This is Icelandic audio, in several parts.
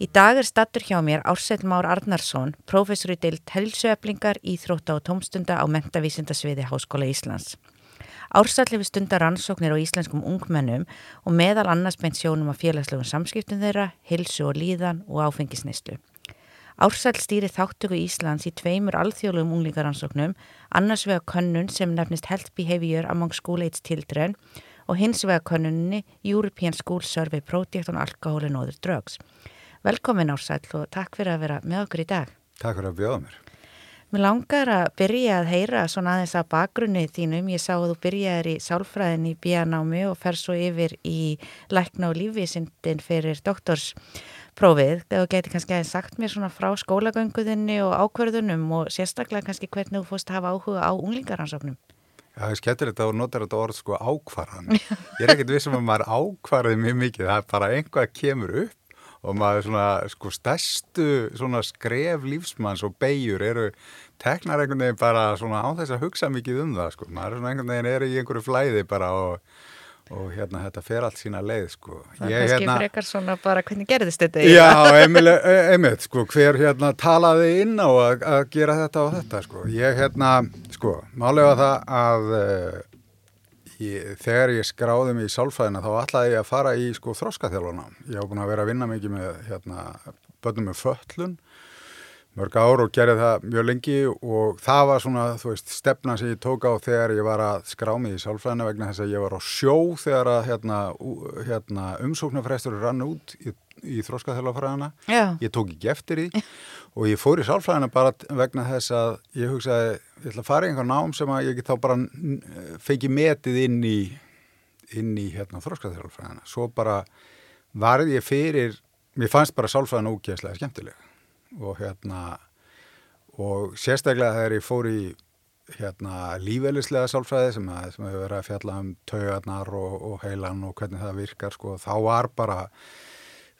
Í dag er stattur hjá mér Ársett Már Arnarsson, professor í deilt helsuöflingar, íþrótta og tómstunda á mentavísindasviði Háskóla Íslands. Ársall hefur stundar rannsóknir á íslenskum ungmennum og meðal annars beint sjónum á félagslegum samskiptum þeirra, hilsu og líðan og áfengisneislu. Ársall stýri þáttöku Íslands í tveimur alþjóðlegum unglingarannsóknum, annars vega könnun sem nefnist Health Behavior Among School Age Children og hins vega konunni European School Survey Project on Alcohol and Other Drugs. Velkomin Ársæl og takk fyrir að vera með okkur í dag. Takk fyrir að bjóða mér. Mér langar að byrja að heyra svona aðeins að bakgrunni þínum. Ég sá að þú byrjaðir í sálfræðin í bíanámi og fer svo yfir í lækna og lífvísindin fyrir doktorsprófið. Það geti kannski aðeins sagt mér svona frá skólagönguðinni og ákverðunum og sérstaklega kannski hvernig þú fórst að hafa áhuga á unglingaransóknum. Það er skemmtilegt að þú notar þetta orð sko ákvarðan. Ég er ekkert vissum að maður ákvarði mjög mikið. Það er bara einhvað kemur upp og maður svona sko stærstu svona skref lífsmanns og beigur eru teknar einhvern veginn bara svona á þess að hugsa mikið um það sko. Maður er svona einhvern veginn er í einhverju flæði bara og og hérna þetta fer allt sína leið sko. Það er kannski hérna, frekar svona bara hvernig gerðist þetta? Já, einmitt sko, hver hérna talaði inn á að, að gera þetta og þetta sko. Ég hérna, sko, málega það að ég, þegar ég skráði mig í sálfræðina þá ætlaði ég að fara í sko þróskaþjálfuna. Ég á búin að vera að vinna mikið með hérna börnum með föllun mörg ár og gerði það mjög lengi og það var svona, þú veist, stefna sem ég tók á þegar ég var að skrá mig í sálfræðina vegna þess að ég var á sjó þegar að hérna, hérna, umsóknarfrestur rann út í, í þróskaþjálfafræðina ég tók ekki eftir því og ég fór í sálfræðina bara vegna þess að ég hugsaði, ég ætla að fara í einhver nám sem að ég get þá bara feiki metið inn í inn í hérna, þróskaþjálfafræðina svo bara varði ég fyrir mér fannst bara sálfræðina ógeðslega skemmtilega og hérna og sérstaklega þegar ég fór í hérna lífeylislega sálfræði sem, sem hefur verið að fjalla um taugarnar og, og heilan og hvernig það virkar sko, þá var bara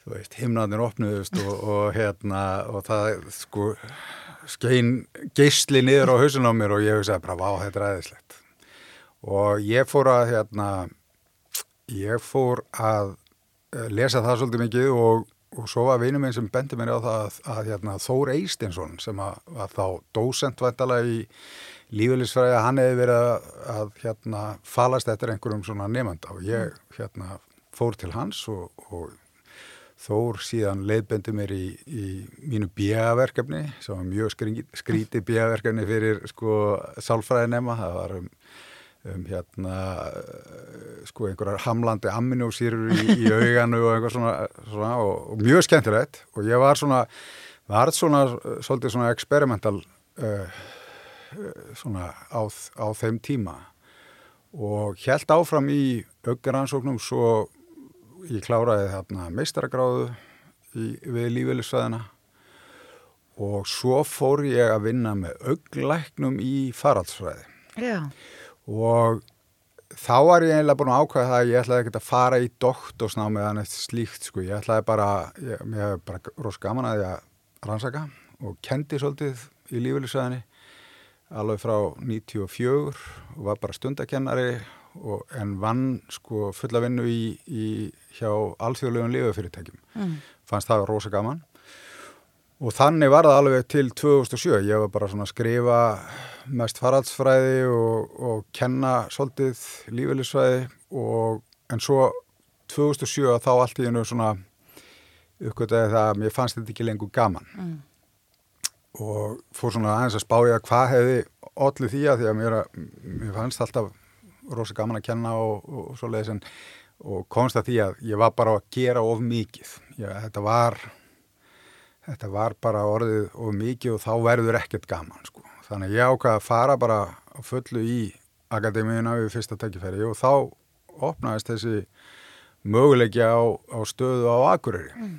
þú veist, himnaðnir opnuðust og, og hérna og það sko skein geysli niður á hausun á mér og ég hugsaði bara, vá, þetta er aðeinslegt og ég fór að hérna ég fór að eh, lesa það svolítið mikið og og svo var vinum minn sem bendi mér á það að, að hérna, Þór Eistinsson sem að, að þá dósentvæntala í lífeylisfræði að hann hefði verið að, að hérna, falast eftir einhverjum svona nefnda og ég hérna, fór til hans og, og Þór síðan leiðbendi mér í, í mínu bíaverkefni sem var mjög skríti bíaverkefni fyrir sko sálfræði nefna, það var um um hérna sko einhverjar hamlandi aminosýrur í, í auganu og eitthvað svona, svona og, og mjög skemmtilegt. Og ég var svona var svona svolítið svona experimental uh, svona á, á þeim tíma. Og helt áfram í augaransóknum svo ég kláraði þarna meistaragráðu við lífeylisvæðina og svo fór ég að vinna með auglæknum í faraldsfræði. Já. Og þá var ég eiginlega búin að ákvæða það að ég ætlaði ekkert að fara í doktorsnámið eða neitt slíkt sko, ég ætlaði bara, ég, mér hef bara rosa gaman að ég að rannsaka og kendi svolítið í lífeylisæðinni alveg frá 94 og var bara stundakennari og, en vann sko fulla vinnu í, í hjá alþjóðlegum lífeyfyrirtækjum, mm. fannst það rosa gaman og þannig var það alveg til 2007, ég var bara svona að skrifa mest faraldsfræði og, og kenna svolítið lífeylisfræði og en svo 2007 þá allt í hennu svona uppgöttaði það að mér fannst þetta ekki lengur gaman mm. og fór svona aðeins að spája hvað hefði allir því að því að mér, mér fannst alltaf rosa gaman að kenna og, og, svo leiðis en og komst að því að ég var bara að gera of mikið ég, þetta var þetta var bara orðið of mikið og þá verður ekkert gaman sko Þannig ég ákvaði að fara bara fullu í akademíuna við fyrsta takkifæri og þá opnaðist þessi möguleikja á, á stöðu á Akureyri. Mm.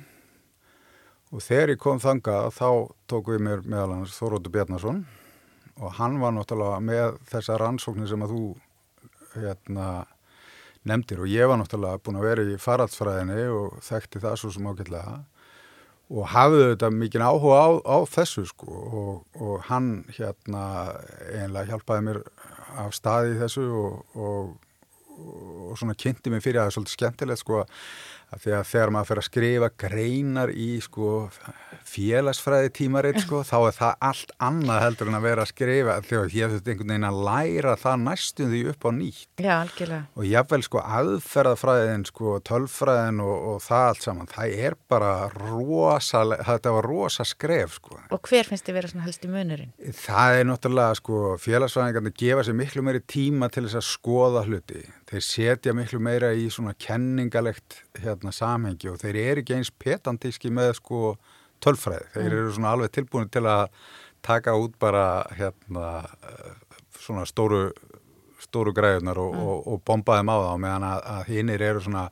og þegar ég kom þangað þá tók við mér meðal hans Þóróttur Bjarnason og hann var náttúrulega með þessa rannsóknir sem að þú hérna nefndir. Og ég var náttúrulega búin að vera í faraldsfræðinni og þekkti það svo sem ágætlega. Og hafði þetta mikið áhuga á, á þessu sko. Og, og hann hérna einlega hjálpaði mér af staði þessu og, og, og svona kynnti mig fyrir að það er svolítið skemmtilegt sko að því að þegar maður fyrir að skrifa greinar í sko félagsfræði tímaritt sko þá er það allt annað heldur en að vera að skrifa þegar ég þurfti einhvern veginn að læra það næstum því upp á nýtt. Já, algjörlega. Og jáfnveil sko aðferðafræðin sko tölfræðin og, og það allt saman það er bara rosa þetta var rosa skref sko. Og hver finnst þið vera svona helst í munurinn? Það er náttúrulega sko félagsfræðingarnir gefa sér miklu meiri tíma til þess að skoða hluti þeir setja miklu meira í svona kenningalegt hérna samhengi og þeir eru ekki eins petantíski með sko tölfræði. Þeir mm. eru svona alveg tilbúin til að taka út bara hérna svona stóru, stóru græðunar og, mm. og, og bomba þeim á það meðan að, að hinnir eru svona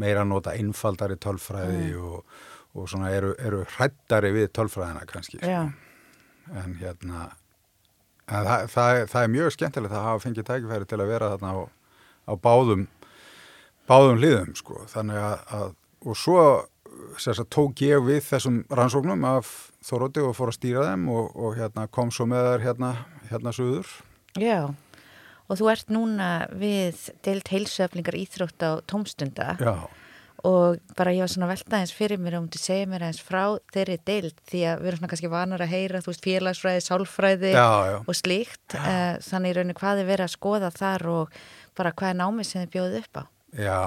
meira að nota innfaldari tölfræði mm. og, og svona eru, eru hrættari við tölfræðina kannski. Já. En hérna það, það, það er mjög skemmtilegt að hafa fengið tækifæri til að vera þarna á á báðum, báðum liðum sko. Þannig að, að og svo sagt, tók ég við þessum rannsóknum af Þóróti og fór að stýra þeim og, og hérna, kom svo með þær hérna, hérna söður. Já, og þú ert núna við deilt heilsöflingar íþrótt á tómstunda. Já. Og bara ég var svona veltaðins fyrir mér og um til að segja mér eins frá þeirri deilt því að við erum svona kannski vanar að heyra, þú veist, félagsfræði, sálfræði já, já. og slíkt. Já. Eh, þannig rauninu hvað er verið að skoða þar og bara hvað er námið sem þið bjóðið upp á? Já,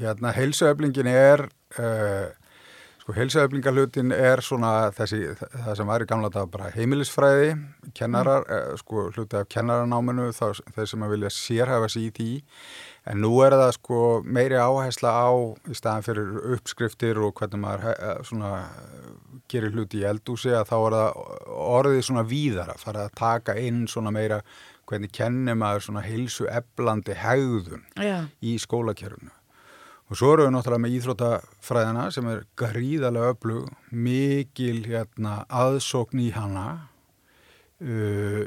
hérna heilsuöflingin er uh, sko heilsuöflingarlutin er svona þessi, það sem var í gamla dag bara heimilisfræði kennarar, mm. uh, sko hluti af kennaranáminu þeir sem að vilja sérhafa sér í því en nú er það sko meiri áhersla á í staðan fyrir uppskriftir og hvernig maður uh, svona gerir hluti í eldúsi að þá er það orðið svona víðar að fara að taka inn svona meira hvernig kennir maður svona heilsu eblandi hegðun Já. í skólakerfunu. Og svo eru við náttúrulega með íþrótafræðina sem er gríðarlega öflug, mikil hérna, aðsókn í hana uh,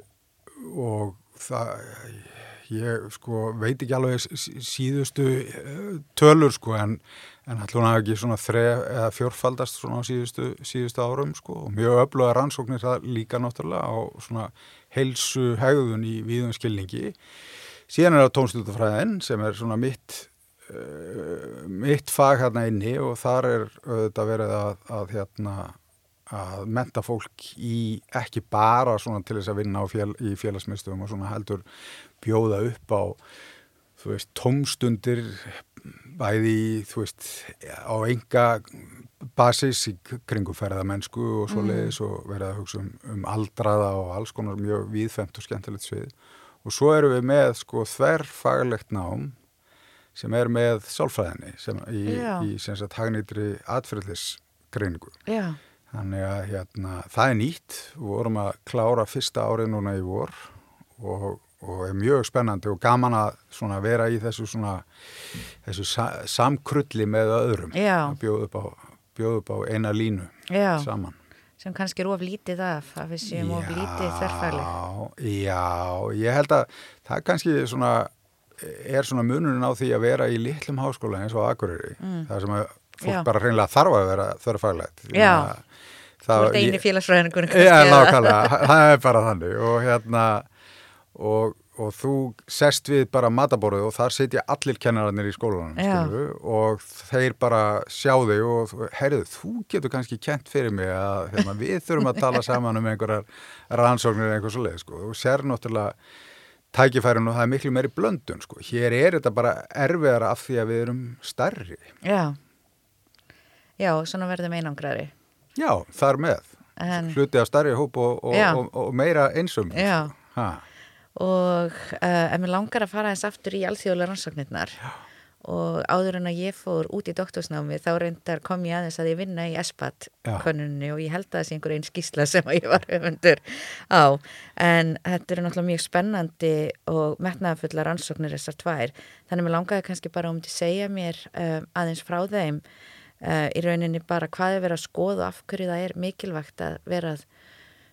og það, ég sko veit ekki alveg síðustu uh, tölur sko en, en alltaf ekki svona þref eða fjórfaldast svona á síðustu, síðustu árum sko og mjög öfluga rannsóknir það líka náttúrulega á svona heilsu hegðun í víðum skilningi. Síðan er það tónstutafræðin sem er svona mitt, uh, mitt fag hérna inni og þar er auðvitað verið að, að, hérna, að menta fólk í ekki bara svona til þess að vinna fél, í félagsmyndstöfum og svona heldur bjóða upp á þú veist, tómstundir bæði, þú veist, á enga basis í kringum ferðamennsku og svo leiðis mm. og verða að hugsa um, um aldraða og alls konar mjög víðfemt og skemmtilegt svið. Og svo eru við með sko þverfaglegt nám sem er með sálfræðinni sem í, í sem sagt hagnýtri atfyrirlisgreiningu þannig að hérna, það er nýtt. Við vorum að klára fyrsta árið núna í vor og, og er mjög spennandi og gaman að vera í þessu, svona, þessu sa samkrulli með öðrum. Já. að bjóða upp á bjóð upp á eina línu já, saman. Sem kannski er of lítið af, að við séum of lítið þerrfæli. Já, ég held að það kannski svona, er svona munurinn á því að vera í litlum háskóla eins og Akureyri. Mm. Það sem að fólk já. bara hreinlega þarf að vera þerrfælegt. Já, það eini félagsfræðingur. Já, nákvæmlega, það er bara þannig og hérna og og þú sest við bara mataborðu og þar sitja allir kennararnir í skólanum og þeir bara sjá þig og heyrðu, þú getur kannski kent fyrir mig að hérna, við þurfum að tala saman um einhverjar rannsóknir eða einhver svo leið sko. og sér náttúrulega tækifærin og það er miklu meiri blöndun sko. hér er þetta bara erfiðara af því að við erum starri Já, já, svona verðum einangrari. Já, þar með. En... hluti af starri hóp og, og, og, og meira einsum Já. sko og uh, ef mér langar að fara eins aftur í alþjóðlega rannsóknirnar. Já. og áður en að ég fór út í doktorsnámi þá reyndar kom ég aðeins að ég vinna í ESPAT konunni og ég held að það sé einhver einn skísla sem ég var höfundur á. En þetta eru náttúrulega mjög spennandi og metnaðafullar rannsóknir þessar tvær. Þannig að mér langaði kannski bara um til að segja mér uh, aðeins frá þeim. Uh, í rauninni bara hvað er verið að skoða og af hverju það er mikilvægt að vera að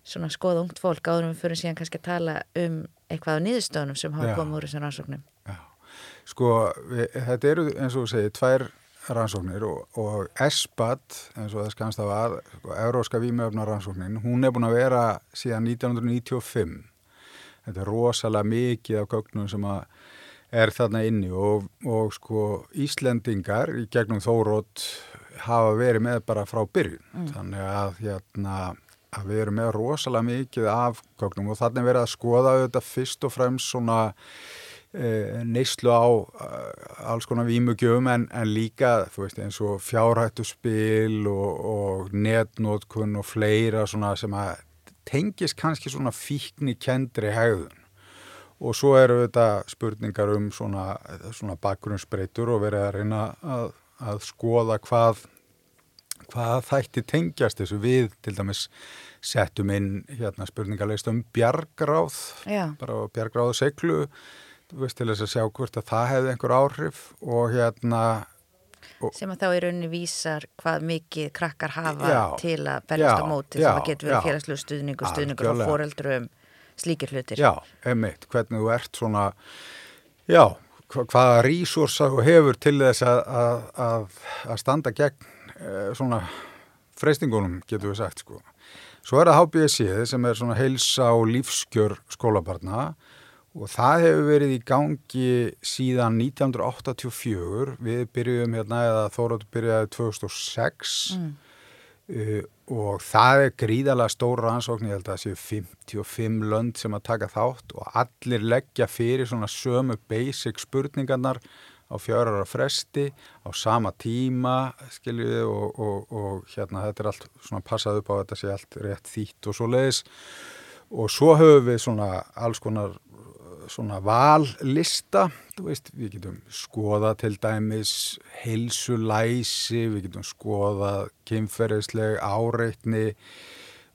svona skoða ungt fólk áður um fyrir síðan kannski að tala um eitthvað á niðurstöðunum sem hafa komið úr þessum rannsóknum. Já, sko við, þetta eru eins og þú segir tvær rannsóknir og, og ESPAT eins og það skamst á að, sko, Euróska Vímöfna rannsóknin, hún er búin að vera síðan 1995. Þetta er rosalega mikið af gögnum sem að er þarna inni og, og sko Íslendingar í gegnum þórótt hafa verið með bara frá byrjun. Mm. Þannig að hérna að við erum með rosalega mikið af gögnum og þannig verið að skoða þetta fyrst og fremst svona e, neyslu á e, alls konar výmugjöfum en, en líka veist, eins og fjárhættu spil og, og netnótkun og fleira svona sem að tengis kannski svona fíkni kendri hegðun. Og svo eru þetta spurningar um svona, svona bakgrunnsbreytur og verið að reyna að, að skoða hvað hvað þætti tengjast þessu? Við til dæmis settum inn hérna spurningarleist um bjargráð Já. bara bjargráðu seglu veist, til þess að sjá hvort að það hefði einhver áhrif og hérna og sem að þá í rauninni vísar hvað mikið krakkar hafa já, já, til að berjast á móti sem að getur verið félagslu stuðningur, stuðningur á foreldrum slíkir hlutir. Já, einmitt, hvernig þú ert svona já, hvaða resursa þú hefur til þess að, að, að standa gegn svona freystingunum getur við sagt sko. Svo er það HBSC sem er svona heilsa og lífskjör skólabarna og það hefur verið í gangi síðan 1984, við byrjuðum hérna eða Þóróttur byrjaði 2006 mm. uh, og það er gríðalega stóra ansókn, ég held að það séu 55 lönd sem að taka þátt og allir leggja fyrir svona sömu basic spurningarnar á fjárara fresti á sama tíma skiljiði og, og, og hérna þetta er allt svona passað upp á þetta sé allt rétt þýtt og svo leiðis og svo höfum við svona alls konar svona vallista veist, við getum skoða til dæmis heilsulæsi, við getum skoða kynferðisleg áreitni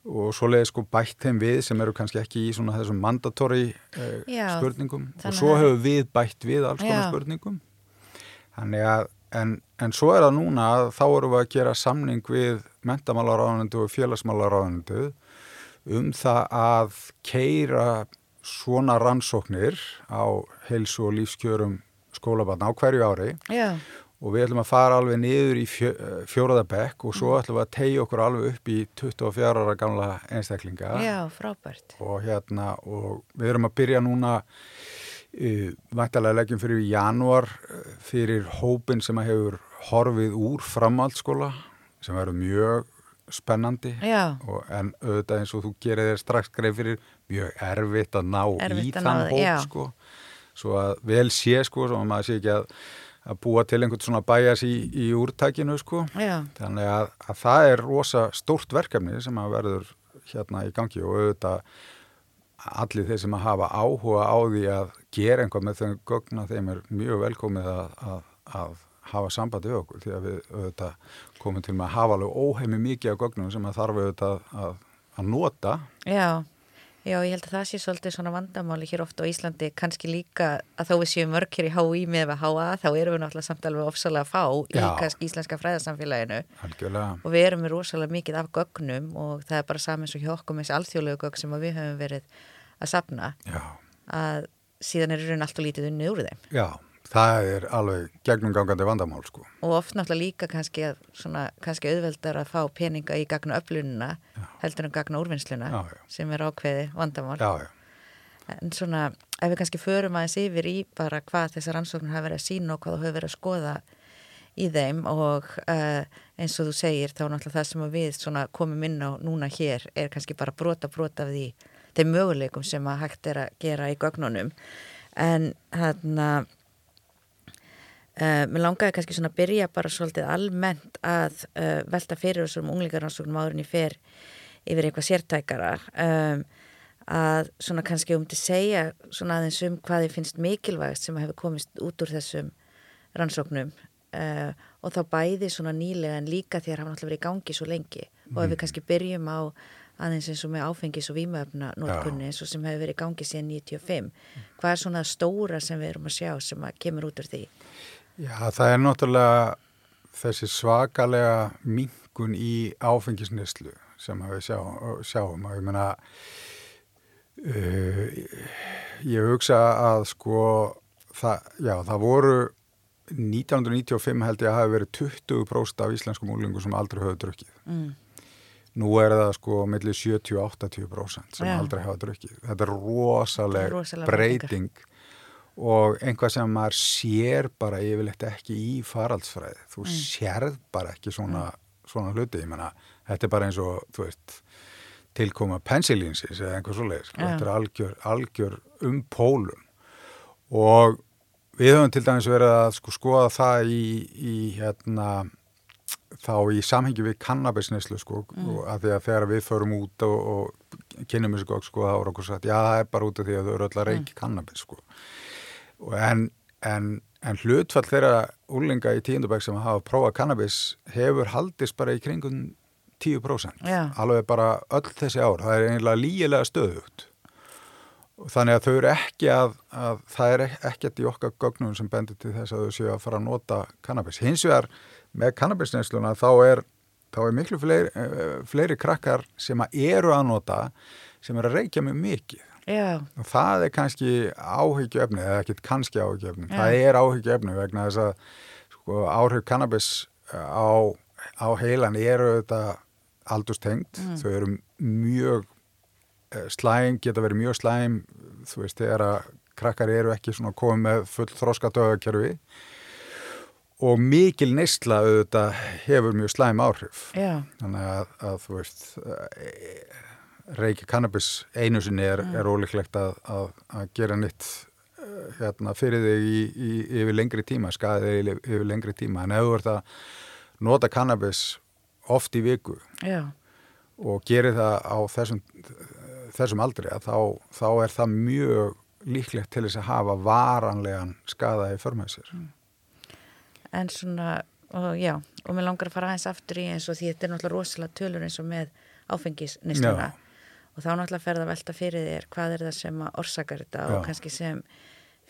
og svo leiði sko bætt þeim við sem eru kannski ekki í svona þessum mandatóri eh, spurningum. Og svo höfum við bætt við alls konar spurningum Þannig að, en, en svo er það núna að þá eru við að gera samning við mentamálaráðanendu og félagsmálaráðanendu um það að keira svona rannsóknir á heilsu og lífskjörum skólabarna á hverju ári Já. og við ætlum að fara alveg niður í fjö, fjóraðabekk og svo ætlum við að tegja okkur alveg upp í 24 ára gamla einstaklinga. Já, frábært. Og hérna, og við erum að byrja núna Vættalega leggjum fyrir í januar eh, fyrir hópin sem hefur horfið úr framhaldsskóla sem verður mjög spennandi og, en auðvitað eins og þú gerir þér strax greið fyrir mjög erfitt að ná erfitt í að þann hóp sko. svo að vel sé sko svo að maður sé ekki að, að búa til einhvern svona bæjas í, í úrtækinu sko Já. þannig að, að það er rosa stórt verkefni sem að verður hérna í gangi og auðvitað allir þeir sem að hafa áhuga á því að gera einhvað með þau gögna þeim er mjög velkomið að, að, að hafa sambandi við okkur því að við auðvitað, komum til með að hafa alveg óheimi mikið af gögnum sem að þarf auðvitað að, að nota. Já, já, ég held að það sé svolítið svona vandamáli hér ofta á Íslandi kannski líka að þó við séum mörg hér í HÍ með að HA þá erum við náttúrulega samt alveg ofsalega að fá já. í kannski íslenska fræðarsamfélaginu Algjörlega. og við erum með rosalega mikið af gögnum og það er bara saman svo hjá okkur með þessi alþjóðlegu gögn sem við höfum verið að sapna Já. að síðan er raun allt og lítið unnið úr þeim. Já, það er alveg gegnumgangandi vandamál sko. Og oft náttúrulega líka kannski, svona, kannski auðveldar að fá peninga í gagna öflununa heldur en gagna úrvinnsluna já, já. sem er ákveði vandamál. Já, já. En svona, ef við kannski förum aðeins yfir í bara hvað þessar ansóknir hafa verið að sína og hvað þú hefur verið að skoða í þeim og uh, eins og þú segir þá náttúrulega það sem við komum inn á núna hér er kannski bara brota brota af því þeim möguleikum sem að hægt er að gera í gögnunum en hérna uh, mér langaði kannski svona að byrja bara svolítið almennt að uh, velta fyrir þessum unglingarnarsóknum áðurinn í fer yfir eitthvað sértækara um, að svona kannski um til segja svona aðeins um hvað þið finnst mikilvægast sem hefur komist út úr þessum rannsóknum uh, og þá bæði svona nýlega en líka því að það hafa náttúrulega verið í gangi svo lengi mm. og ef við mm. kannski byrjum á aðeins eins og með áfengis og výmöfna notkunni eins og sem hefur verið í gangi síðan 95. Mm. Hvað er svona stóra sem við erum að sjá sem að kemur út úr því? Já, það er náttúrulega þessi svakalega mingun í áfengisneslu sem við sjá, sjáum og ég menna uh, ég hugsa að sko það, já, það voru 1995 held ég að hafi verið 20% af íslenskum úlingum sem aldrei höfðu drukkið. Mm. Nú er það sko mellir 70-80% sem já. aldrei hafa drukkið. Þetta er rosaleg, rosaleg breyting og einhvað sem maður sér bara yfirleitt ekki í faraldsfræði. Þú mm. sérð bara ekki svona, mm. svona hluti. Ég menna, þetta er bara eins og, þú veist, tilkoma pensilínsis eða einhvað svoleiðis. Sko. Þetta er algjör, algjör um pólum og Við höfum til dæmis verið að sko skoða það í, í hérna þá í samhengi við kannabisneslu sko mm. að því að þegar við förum út og, og kynum þessu gokk sko þá er okkur sagt já það er bara út af því að þau eru öll að reiki mm. kannabis sko en, en, en hlutfall þeirra úrlinga í tíundabæk sem hafa prófað kannabis hefur haldist bara í kringum 10% yeah. alveg bara öll þessi ár það er einlega lígilega stöðugt Þannig að þau eru ekki að, að það er ekkert í okkar gögnum sem bendir til þess að þau séu að fara að nota kannabis. Hins vegar með kannabisneinsluna þá er, þá er miklu fleiri, eh, fleiri krakkar sem að eru að nota sem er að reykja mjög mikið. Já. Það er kannski áhyggjöfni, eða ekkert kannski áhyggjöfni. Það er áhyggjöfni vegna þess að sko, áhrif kannabis á, á heilan eru þetta aldurstengt. Mm. Þau eru mjög Eh, slæm geta verið mjög slæm þú veist, þegar að krakkar eru ekki svona komið með full þróska döðakjörfi og mikil neysla auðvitað hefur mjög slæm áhrif Já. þannig að, að þú veist eh, reiki kannabis einu sinni er, mm. er ólíklegt að, að, að gera nitt eh, hérna, fyrir þig í, í, yfir lengri tíma skaðið yfir, yfir lengri tíma en ef þú ert að nota kannabis oft í viku Já. og gerir það á þessum þessum aldrei að þá, þá er það mjög líklegt til þess að hafa varanlegan skada í förmæðsir. Mm. En svona, og já, og mér langar að fara aðeins aftur í eins og því þetta er náttúrulega rosalega tölur eins og með áfengisnisluna og þá náttúrulega fer það að velta fyrir þér hvað er það sem að orsakar þetta já. og kannski sem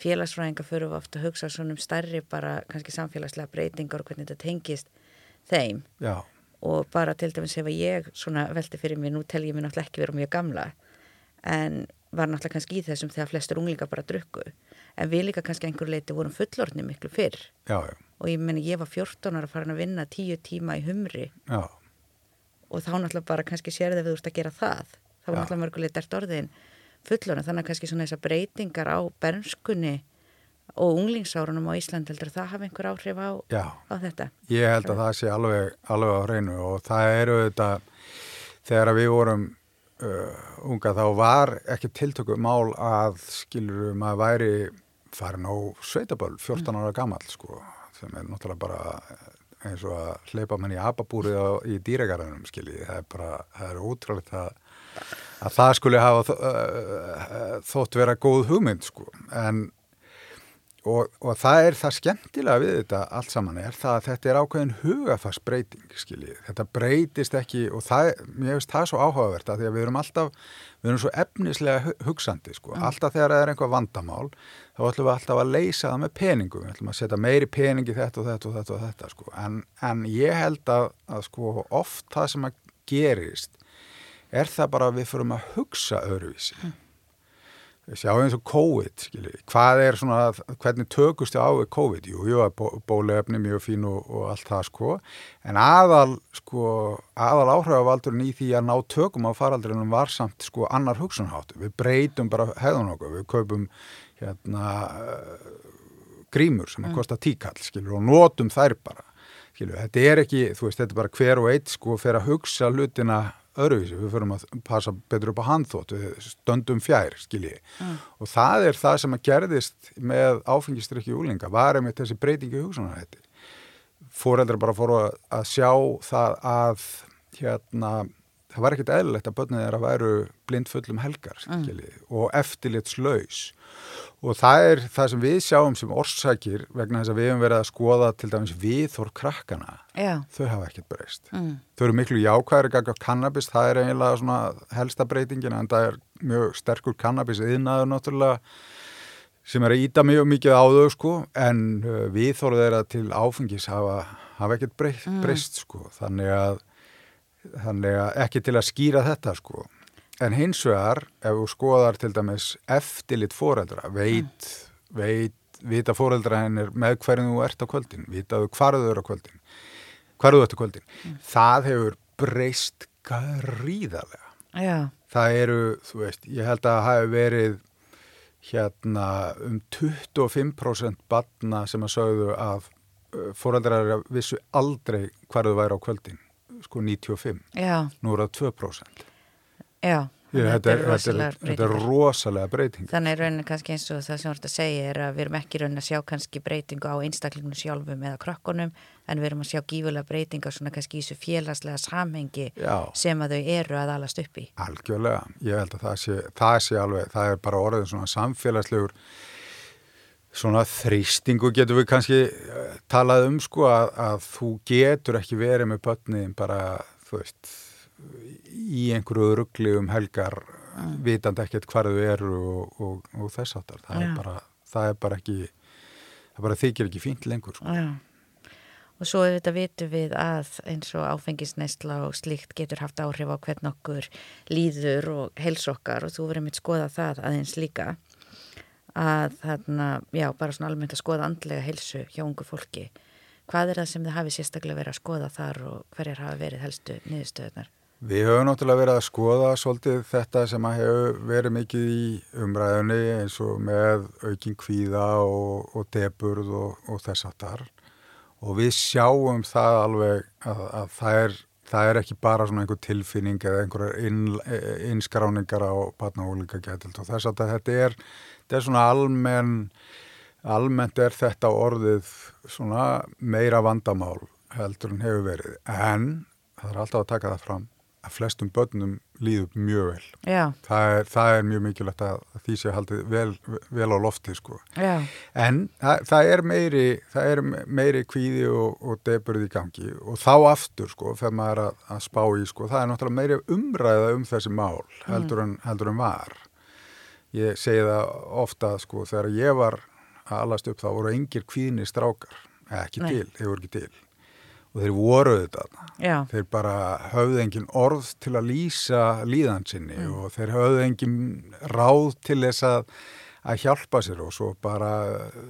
félagsfræðinga fyrir ofta að hugsa svona um stærri bara kannski samfélagslega breytingar og hvernig þetta tengist þeim já. og bara til dæmis ef ég svona velti fyrir mér, nú tel ég mér náttúrulega ekki vera mjög gamla en var náttúrulega kannski í þessum þegar flestur unglingar bara drukku en við líka kannski einhver leiti vorum fullorðni miklu fyrr já, já. og ég menn ég var 14 ára að fara að vinna 10 tíma í humri já. og þá náttúrulega bara kannski sér það við úrst að gera það þá var náttúrulega mörgulegt dært orðin fullorðin þannig að kannski svona þessar breytingar á bernskunni og unglingsárunum á Ísland heldur það hafa einhver áhrif á, á þetta? Ég held að það sé alveg, alveg á hreinu og það eru þetta þegar við vorum uh, unga þá var ekki tiltöku mál að skilur um að væri farin á sveitaböll 14 ára gammal sko sem er náttúrulega bara eins og að hleypa mann í ababúrið í dýregarðunum skilji það er bara, það er ótrúlega að, að það skulle hafa þótt vera góð hugmynd sko. En Og, og það er það skemmtilega við þetta allt saman er það að þetta er ákveðin hugafarsbreyting skiljið, þetta breytist ekki og það, mér finnst það svo áhugavert að því að við erum alltaf, við erum svo efnislega hugsandi sko, mm. alltaf þegar það er einhver vandamál, þá ætlum við alltaf að leysa það með peningum, við ætlum að setja meiri peningi þetta og þetta og þetta og þetta sko, en, en ég held að, að sko oft það sem að gerist er það bara að við förum að hugsa öðruvísi. Mm sjá eins og COVID, skilji, hvað er svona, hvernig tökust þið á við COVID? Jú, jú, bólefni mjög fín og, og allt það, sko, en aðal, sko, aðal áhrifavaldurinn í því að ná tökum á faraldrinum var samt, sko, annar hugsunháttu. Við breytum bara hefðun okkur, við kaupum, hérna, grímur sem mm. kostar tíkall, skilju, og notum þær bara, skilju, þetta er ekki, þú veist, þetta er bara hver og eitt, sko, fyrir að hugsa hlutina öðruvísi, við förum að passa betur upp á handþótt, við stöndum fjær skilji, mm. og það er það sem að gerðist með áfengistrykki úlinga, var einmitt þessi breytingi hugsanarhætti fóreldrar bara fóru að sjá það að hérna það var ekkert eðlilegt að börnið að væru blind fullum helgar mm. og eftirlitslaus Og það er það sem við sjáum sem orsakir vegna þess að við hefum verið að skoða til dæmis viðhór krakkana. Já. Þau hafa ekkert breyst. Mm. Þau eru miklu jákvæðri ganga kannabis, það er eiginlega svona helsta breytingin en það er mjög sterkur kannabis yðnaður náttúrulega sem er að íta mjög mikið á þau sko en uh, viðhóruð þeirra til áfengis hafa, hafa ekkert breyst, mm. breyst sko, þannig að, þannig að ekki til að skýra þetta sko. En hins vegar, ef þú skoðar til dæmis eftirlit foreldra, veit, mm. veit, vita foreldra hennir með hverjum þú ert á kvöldin, vitaðu hvarðu þú eru á kvöldin, hvarðu þú ert á kvöldin, mm. það hefur breyst gríðarlega. Já. Það eru, þú veist, ég held að það hafi verið hérna um 25% batna sem að sögðu að uh, foreldrar vissu aldrei hverðu væri á kvöldin, sko 95. Já. Nú er það 2%. Já. Ég, þetta, er, þetta, er, þetta er rosalega breyting Þannig raunin kannski eins og það sem þú ert að segja er að við erum ekki raunin að sjá kannski breytingu á einstaklingunum sjálfum eða krökkunum en við erum að sjá gífulega breytingu svona kannski þessu félagslega samhengi Já. sem að þau eru að alast upp í Algjörlega, ég held að það sé, það sé alveg, það er bara orðin svona samfélagslegur svona þrýstingu getur við kannski eh, talað um sko að, að þú getur ekki verið með börnin bara, þú veist í einhverju ruggli um helgar vitandi ekkert hvar þau eru og, og, og þess áttar það, ja. það er bara ekki það bara þykir ekki fínt lengur sko. ja. og svo auðvitað vitum við að eins og áfengisneisla og slíkt getur haft áhrif á hvern okkur líður og helsokkar og þú verður mitt skoða það aðeins líka að þarna, já, bara svona almennt að skoða andlega helsu hjá ungu fólki. Hvað er það sem þið hafi sérstaklega verið að skoða þar og hverjar hafi verið helstu niðurstöðunar? Við höfum náttúrulega verið að skoða svolítið þetta sem að hefur verið mikið í umræðunni eins og með auking kvíða og, og deburð og, og þess að þar og við sjáum það alveg að, að það, er, það er ekki bara svona einhver tilfinning eða einhverjar inn, innskráningar á batna og líka getild og þess að þetta er, þetta er svona almenn, almennt er þetta orðið svona meira vandamál heldur en hefur verið en það er alltaf að taka það fram að flestum börnum líður mjög vel. Það er, það er mjög mikilvægt að því sé haldið vel, vel á lofti sko. En það, það er meiri, það er meiri kvíði og, og deburði í gangi og þá aftur sko, þegar maður er að, að spá í sko, það er náttúrulega meiri umræða um þessi mál heldur en, heldur en var. Ég segi það ofta sko, þegar ég var að alast upp þá voru engir kvíðni strákar, ekki Nei. til, þeir voru ekki til og þeir voru þetta Já. þeir bara höfðu engin orð til að lýsa líðansinni mm. og þeir höfðu engin ráð til þess að, að hjálpa sér og svo bara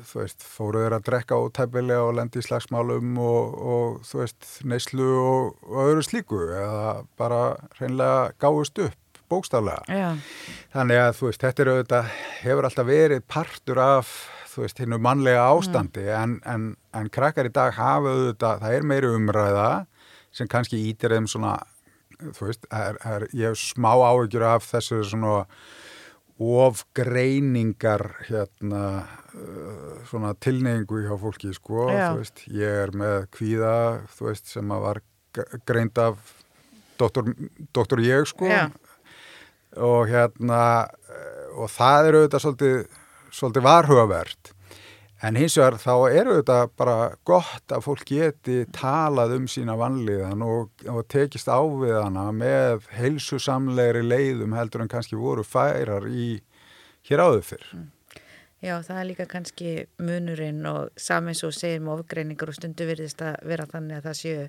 þú veist, fóruður að drekka ótæpilega og lendi í slagsmálum og, og þú veist, neyslu og, og öðru slíku eða bara hreinlega gáðust upp bókstaflega. Já. Þannig að þú veist, þetta er auðvitað, hefur alltaf verið partur af þú veist, hinnu mannlega ástandi mm. en, en, en krakkar í dag hafa auðvitað, það er meiri umræða sem kannski ítir þeim svona, þú veist, er, er, ég hef smá áhyggjur af þessu svona ofgreiningar hérna uh, svona tilneyingu hjá fólki sko, Já. þú veist, ég er með kvíða, þú veist, sem að var greind af doktor, doktor ég sko Já. Og hérna og það eru auðvitað svolítið svolítið varhugavert en hins vegar þá eru þetta bara gott að fólk geti talað um sína vanlíðan og, og tekist á við hana með heilsusamlegri leiðum heldur en kannski voru færar í hér áður fyrr. Mm. Já, það er líka kannski munurinn og samins og segir með ofgreiningar og stundu virðist að vera þannig að það séu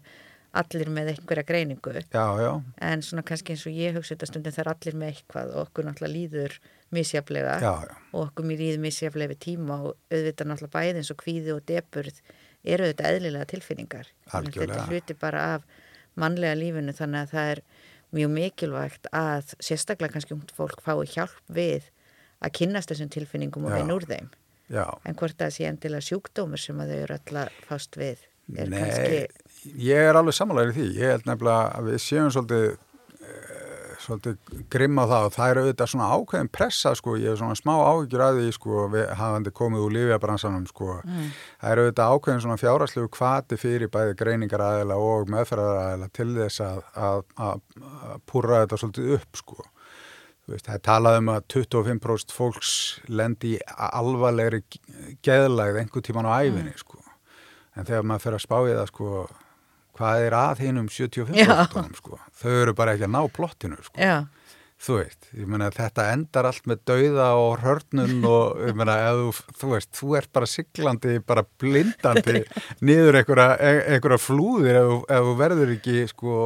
allir með einhverja greiningu. Já, já. en svona kannski eins og ég hugsa þetta stundum það er allir með eitthvað og okkur náttúrulega líður misjaflega já, og okkur mér líður misjaflega við tíma og auðvitað náttúrulega bæði eins og kvíði og deburð eru auðvitað eðlilega tilfinningar. Þetta hluti bara af mannlega lífinu þannig að það er mjög mikilvægt að sérstaklega kannski ungd fólk fái hjálp við að kynast þessum tilfinningum og vinna úr þeim. En hvort það sé endilega sjúkdómur sem að þau eru alltaf fást við er Nei, kannski ég er alveg samanlega í því. Ég held nefnilega að við séum svolítið, uh, svolítið grimm á það og það er auðvitað svona ákveðin pressa sko, ég er svona smá áhyggjur að því sko, við hafandi komið úr lífjabransanum sko. Mm. Það er auðvitað ákveðin svona fjárhagslegu kvati fyrir bæði greiningar aðeila og meðferðar aðeila til þess að, að, að, púra þetta svolítið upp sko. Veist, það er talað um að 25% fólks lendi í alvarlegri geðlægð einhver tíman á æfinni mm. sko. En þegar maður fer að spá í það sko hvað er að hinn um 75 sko. þau eru bara ekki að ná plottinu sko. þú veist, ég meina þetta endar allt með dauða og hörnum og ég meina, þú, þú veist, þú ert bara siglandi, bara blindandi niður einhverja, einhverja flúðir ef, ef þú verður ekki sko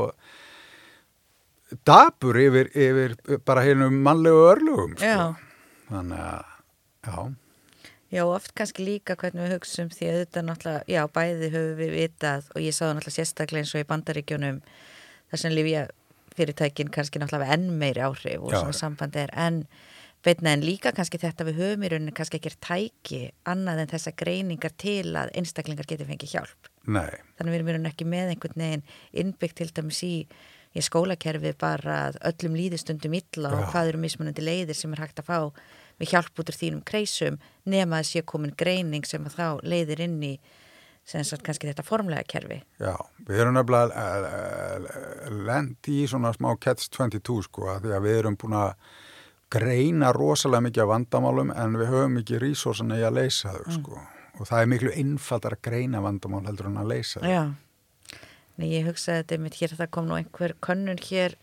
dabur yfir, yfir bara hérna mannlegu örlugum sko. þannig að, já Já, oft kannski líka hvernig við hugsaum því að þetta náttúrulega, já, bæði höfum við vitað og ég sá það náttúrulega sérstaklega eins og í bandaríkjónum þar sem Lífja fyrirtækin kannski náttúrulega enn meiri áhrif og já, svona sambandi er enn veitna en líka kannski þetta við höfum í rauninni kannski ekki er tæki annað en þessa greiningar til að einstaklingar geti fengið hjálp. Nei. Þannig við erum í rauninni ekki með einhvern veginn innbyggt til dæmis í í skólakerfi bara öllum líðistundum illa og hvað eru mismunandi leiðir sem er hægt að fá við hjálp út úr þínum kreisum nema að sé komin greining sem að þá leiðir inn í sem sagt kannski þetta formlega kerfi. Já, við erum nefnilega lendi í svona smá catch 22 sko að því að við erum búin að greina rosalega mikið af vandamálum en við höfum ekki resursin í að leysa þau mm. sko og það er miklu innfaldar að greina vandamál heldur en að leysa þau. Já, Nei, ég hugsaði þetta með hér að það kom nú einhver könnun hér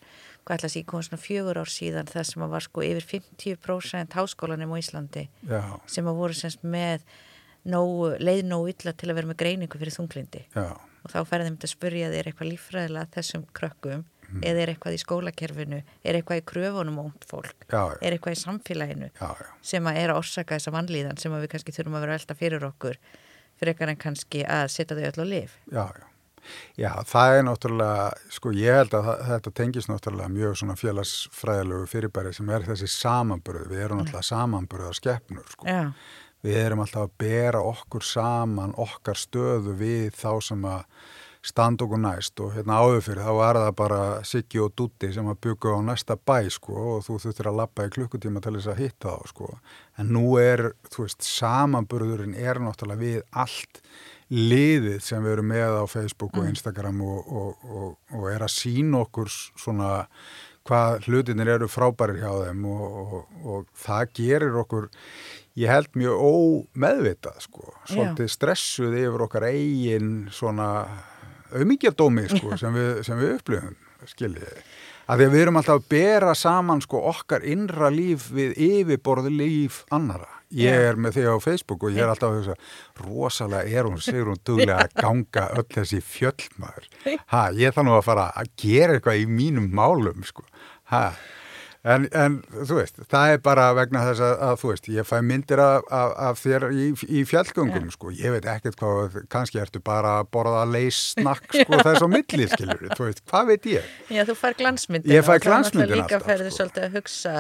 hvað ætla að sé komið svona fjögur ár síðan það sem að var sko yfir 50% háskólanum á Íslandi Já. sem að voru semst með nógu, leið nógu illa til að vera með greiningu fyrir þunglindi Já. og þá færðum við að spurja þér eitthvað lífræðilega þessum krökkum mm. eða er eitthvað í skólakerfinu, er eitthvað í kröfunum ónt fólk, Já. er eitthvað í samfélaginu sem að er að orsaka þessa vannlíðan sem að við kannski þurfum að vera velta fyrir okkur fyrir eitthvað en kannski að setja þau öll á lif Já, það er náttúrulega, sko ég held að þetta tengis náttúrulega mjög svona félagsfræðilegu fyrirbæri sem er þessi samanbörð, við erum náttúrulega samanbörðar skeppnur, sko. Já. Við erum alltaf að bera okkur saman, okkar stöðu við þá sem að standa okkur næst og hérna áður fyrir þá var það bara Siggi og Dutti sem að byggja á næsta bæ, sko og þú þurftir að lappa í klukkutíma til þess að hitta þá, sko. En nú er, þú veist, samanbörðurinn er náttúrulega við allt liðið sem við erum með á Facebook og mm. Instagram og, og, og, og er að sína okkur svona hvað hlutinir eru frábærir hjá þeim og það gerir okkur, ég held mjög ómeðvitað sko, svolítið stressuð yfir okkar eigin svona auðmyggjadómi sko sem við, sem við upplifum, skiljiði. Að því að við erum alltaf að bera saman sko okkar innra líf við yfirborði líf annara ég er með þig á Facebook og ég er alltaf að hugsa rosalega er hún, segur hún duglega að ganga öll þessi fjöllmaður ha, ég þannig að fara að gera eitthvað í mínum málum sko ha, en, en þú veist það er bara vegna þess að, að þú veist ég fæ myndir af, af, af þér í, í fjallgöngum ja. sko, ég veit ekkert hvað kannski ertu bara að borða að leys snakk sko þess á milli, skilur þú veist, hvað veit ég? Já, þú fær glansmyndin ég fær glansmyndin alltaf, sko. líka svolítið að hugsa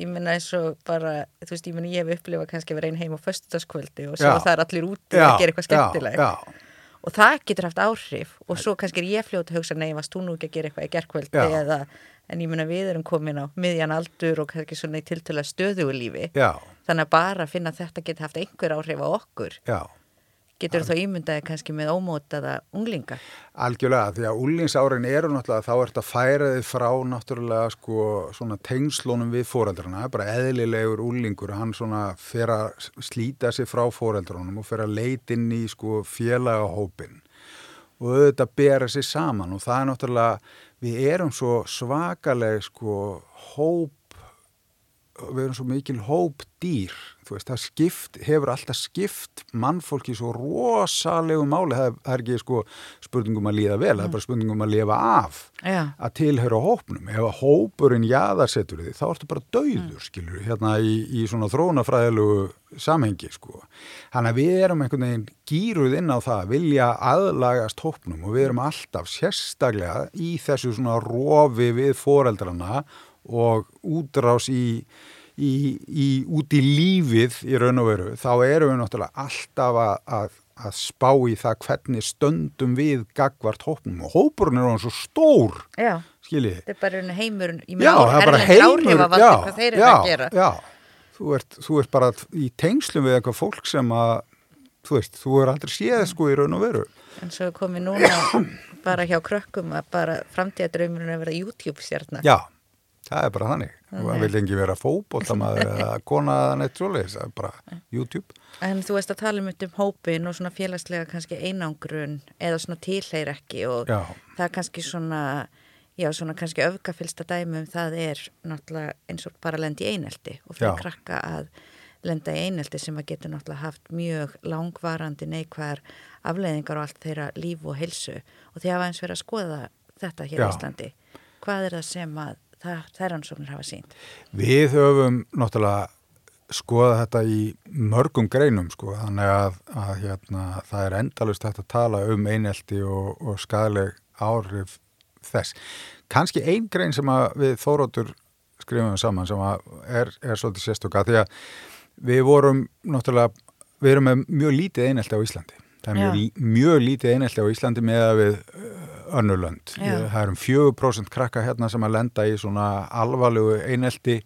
ég menna eins og bara, þú veist, ég menna ég hef upplifað kannski að vera einn heim á föstudagskvöldi og svo já. það er allir úti já, að gera eitthvað skemmtilegt. og það getur haft áhrif. Og svo kannski er ég fljóta að hugsa, nei, varst þú nú ekki að gera eitthvað í gerðkvöldi eða, en ég menna við erum komin á miðjan aldur og kannski svona í tiltöla stöðugu lífi. Þannig að bara finna að þetta getur haft einhver áhrif á okkur. Já Getur þú þá ímyndaði kannski með ómótaða unglinga? Algjörlega, því að unglingsárin eru náttúrulega, þá ert að færa þið frá náttúrulega sko svona tengslónum við fóreldrarna, bara eðlilegur unglingur, hann svona fer að slíta sig frá fóreldrarnum og fer að leita inn í sko félagahópin og auðvitað bera sig saman og það er náttúrulega, við erum svo svakaleg sko hóp við erum svo mikil hóp dýr veist, það skipt, hefur alltaf skipt mannfólki svo rosalegu máli, það er ekki sko spurningum að líða vel, mm. það er bara spurningum að lifa af ja. að tilhöra hópnum ef að hópurinn jaðarsetur því þá ertu bara dauður, mm. skilur hérna í, í svona þrónafræðilegu samhengi sko, hann að við erum einhvern veginn gýruð inn á það vilja aðlagast hópnum og við erum alltaf sérstaklega í þessu svona rofi við foreldrana og útrás í, í, í, út í lífið í raun og veru, þá erum við náttúrulega alltaf að, að, að spá í það hvernig stöndum við gagvart hópnum og hópurinn er svona svo stór já. skiljið. Þetta er bara heimur í mjög erlend áhrifavaldi hvað þeir eru að gera. Já, þú ert, þú ert bara í tengslum við eitthvað fólk sem að þú veist, þú er aldrei séð sko í raun og veru. En svo komið núna bara hjá krökkum að bara framtíðadröymurinn er vera YouTube-stjarnar. Já það er bara þannig, það vil engi vera fókbóltamaður eða konaðan eitt svolítið, það er bara YouTube En þú veist að tala um um hópin og svona félagslega kannski einangrun eða svona tilheyr ekki og Já. það er kannski svona Já, svona kannski öfgafylsta dæmum það er náttúrulega eins og bara lendi í einelti og fyrir Já. krakka að lenda í einelti sem að getur náttúrulega haft mjög langvarandi neikvæðar afleiðingar og allt þeirra líf og heilsu og því hafa eins verið að skoða þetta hér í Íslandi. Hvað er það sem að það, þær ansóknir hafa sínt? Við höfum náttúrulega skoða þetta í mörgum greinum sko, þannig að, að hérna, það er endalust hægt að tala um einelti og, og skadaleg áhrif þess. Kanski ein grein sem við Þóróttur skrifum saman sem er, er svolítið sérstoka því að við vorum náttúrulega, við erum með mjög lítið einelti á Íslandi. Það er mjög, mjög lítið einelti á Íslandi með að við önnulönd. Já. Það er um 4% krakka hérna sem að lenda í svona alvarlegu einelti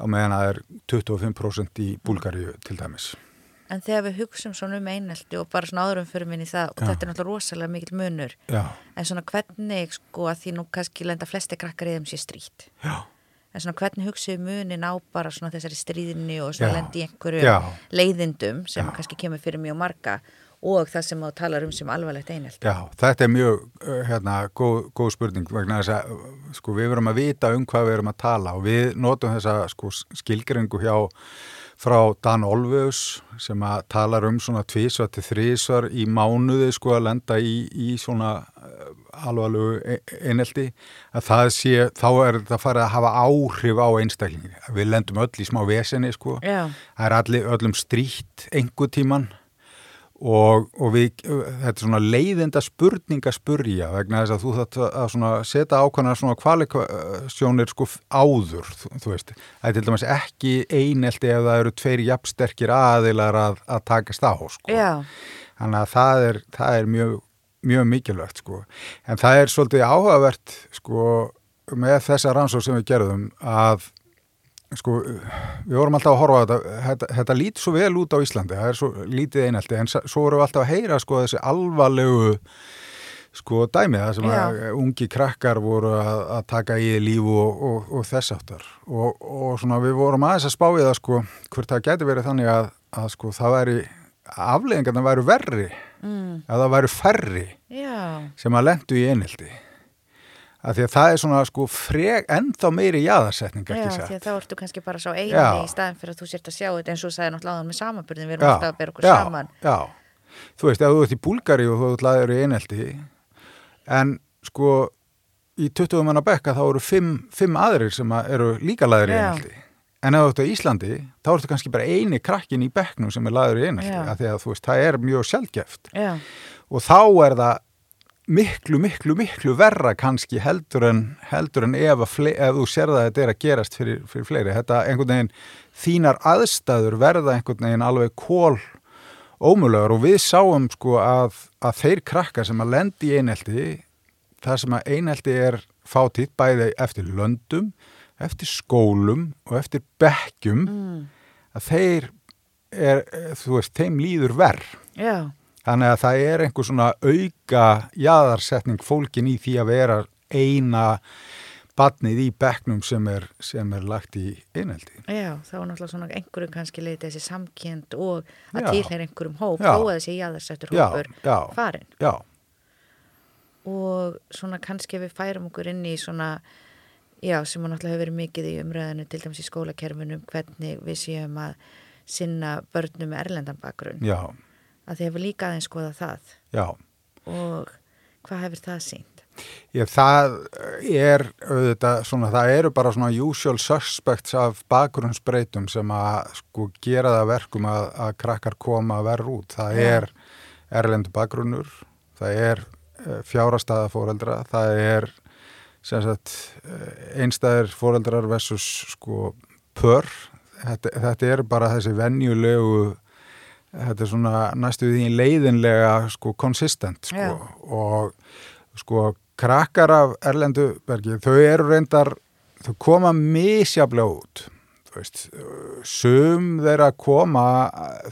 á meðan að það er 25% í Búlgaríu til dæmis. En þegar við hugsum svona um einelti og bara svona áðurum fyrir minni það og Já. þetta er náttúrulega rosalega mikil munur Já, en svona hvernig sko að því nú kannski lenda flesti krakkar í þeim sé strít já, en svona hvernig hugsiðu munin á bara svona þessari stríðinni og svona lendi í einhverju leiðindum sem kannski kemur fyrir mjög marga og það sem þú talar um sem alvarlegt einelti. já, þetta er mjög uh, hérna, góð, góð spurning vegna þess að sko, við verum að vita um hvað við erum að tala og við notum þessa sko, skilgringu hjá frá Dan Olveus sem að talar um svona tvísvar til þrísvar í mánuði sko að lenda í, í svona uh, alvarlegu e- einelti að það sé, þá er þetta farið að hafa áhrif á einstaklingi. Við lendum öll í smá vesenni sko. Já, Það er allir, öllum strýtt einhver tíman og, og við, þetta er svona leiðinda spurning að spurja vegna þess að þú þátt að setja ákvæmna svona kvalifikasjónir sko áður, þú, þú veist. Það er til dæmis ekki einelti ef það eru tveir jafnsterkir aðilar að, að takast á, sko. já, Þannig að það er, það er mjög, mjög mikilvægt sko. En það er svolítið áhugavert sko með þessa rannsók sem við gerðum að sko við vorum alltaf að horfa á þetta, þetta, þetta lítið svo vel út á Íslandi, það er svo lítið einaldi en svo vorum við alltaf að heyra sko þessi alvarlegu sko dæmið það sem að ungi krakkar voru að, að taka í líf og, og, og þess áttar og, og svona við vorum aðeins að spá í það sko hvort það geti verið þannig að, að sko það væri afleðingarna væru verri. Mm, að það væru færri já, sem að lendu í einhildi að því að það er svona sko freg, ennþá meiri jaðarsetning já, ekki því sagt að þá ertu kannski bara sá eini Já. í staðin fyrir að þú sért að sjá þetta eins og þú sagði náttúrulega með samanbyrðin, við erum Já, alltaf að bera okkur já, saman. Já, þú veist, ef þú ert í Búlgari og þú ert laður í einhelti en sko í 20 manna bekka þá eru fimm, fimm aðrir sem að eru líka laður í Já. einhelti en ef þú ert á Íslandi þá ertu kannski bara eini krakkin í bekknum sem er laður í einhelti Já. af því að þú veist, það er mjög sjálfgeft Já, og þá er það miklu, miklu, miklu verra kannski heldur en, heldur en ef, ef þú sér það að þetta er að gerast fyrir, fyrir fleiri. Þetta einhvern veginn, þínar aðstæður verða einhvern veginn alveg kól ómulögur og við sáum sko að, að þeir krakkar sem að lendi í einelti, það sem að einelti er fátítt bæði eftir löndum, eftir skólum og eftir bekkjum, mm, að þeir er, þú veist, þeim líður verð. já, Þannig að það er einhver svona auka jaðarsetning fólkin í því að vera eina badnið í bekknum sem er, sem er lagt í eineldi. já, þá er náttúrulega svona einhverjum kannski leita þessi samkjönd og að Já. tilheyra einhverjum hóp, Já. að þessi jáðarsettur Já, hópur já, farin. já, og svona kannski við færum okkur inn í svona já, sem náttúrulega hefur verið mikið í umræðinu til dæmis í skólakerfinum hvernig við séum að sinna börnum með erlendan bakgrunn já, að þið hefur líka aðeins skoða það já. og hvað hefur það sínt? Ég, það er auðvitað svona, það eru bara svona usual suspects af bakgrunnsbreytum sem að sko gera það verkum að, að krakkar koma verð út. Það Já. er erlendu bakgrunnur, það er fjárastæða fóreldra, það er sagt eh, einstæðir fóreldrar versus sko pör. Þetta, þetta er bara þessi venjulegu þetta er svona næstu því leiðinlega sko konsistent sko. Já. og sko krakkar af Erlendu bergi, þau eru reyndar þau koma misjaflega út veist, sum þeirra koma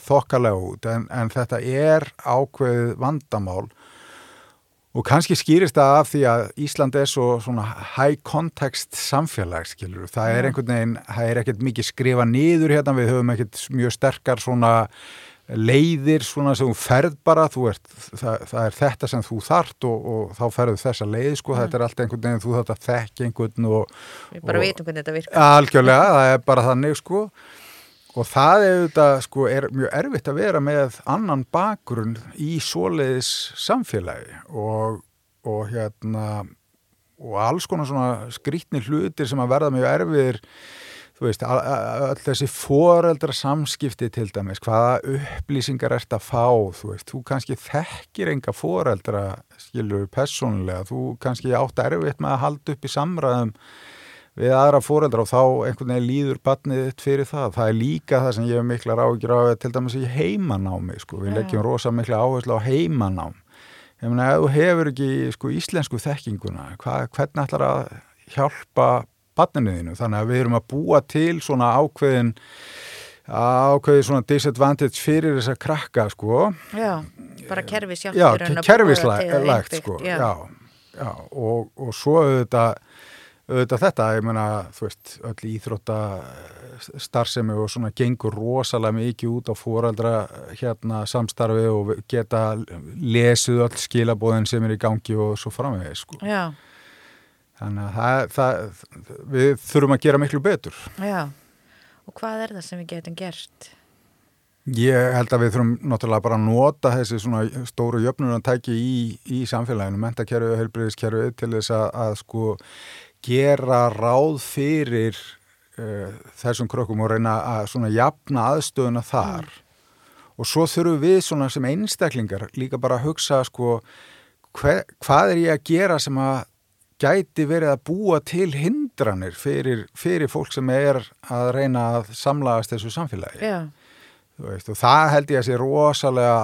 þokkalega út en, en þetta er ákveðið vandamál. Og kannski skýrist það af því að Ísland er svo svona high context samfélag skilur, það er einhvern veginn það er ekkert mikið skrifa niður hérna, við höfum ekkert mjög sterkar svona leiðir svona sem þú ferð bara, þú ert, það, það er þetta sem þú þart og, og þá ferðu þessa leið sko, Mm. þetta er allt einhvern veginn, þú þarft að þekka einhvern og Við bara vitum hvernig þetta virkar. algjörlega, það er bara þannig sko og það er auðvitað sko, er mjög erfitt að vera með annan bakgrunn í svoleiðis samfélagi og, og hérna og alls konar svona skrítni hlutir sem að verða mjög erfiðir þú veist, a- a- öll þessi foreldra samskipti til dæmis, hvaða upplýsingar ert að fá, þú veist, þú kannski þekkir enga foreldra skilur persónulega, þú kannski átt erfitt með að halda upp í samræðum við aðra foreldra og þá einhvern veginn líður barnið þitt fyrir það. Það er líka það sem ég hef miklar ágjur á til dæmis í heimanámi, sko. Við leggjum rosa mikla áherslu á heimanám. Ég meina, ef þú hefur ekki sko, íslensku þekkinguna, hva, hvernig ætlar að hjálpa barninu þínu? Þannig að við erum að búa til svona ákveðin ákveðin svona disadvantage fyrir þessa krakka, sko. Já, bara kerfi sjálft Já, að kerfislægt, innbyggt, sko, já. já, já, og, og svo auðvitað, auðvitað þetta, ég meina, þú veist, öll íþrótta starfsemi og svona gengur rosalega mikið út á fóraldra hérna samstarfi og geta lesið öll skilabóðin sem er í gangi og svo framvegis, sko. Já, Þannig að það, það, við þurfum að gera miklu betur. já. Og hvað er það sem við getum gert? Ég held að við þurfum náttúrulega bara að nota þessi svona stóru jöfnunartæki í, í samfélaginu, mentakerfið og heilbriðiskerfið til þess að, að sko gera ráð fyrir uh, þessum krökkum og reyna að svona jafna aðstöðuna þar. Og svo þurfum við svona sem einstaklingar líka bara að hugsa sko hver, hvað er ég að gera sem að gæti verið að búa til hindranir fyrir, fyrir fólk sem er að reyna að samlagast þessu samfélagi. Veist, og það held ég að sé rosalega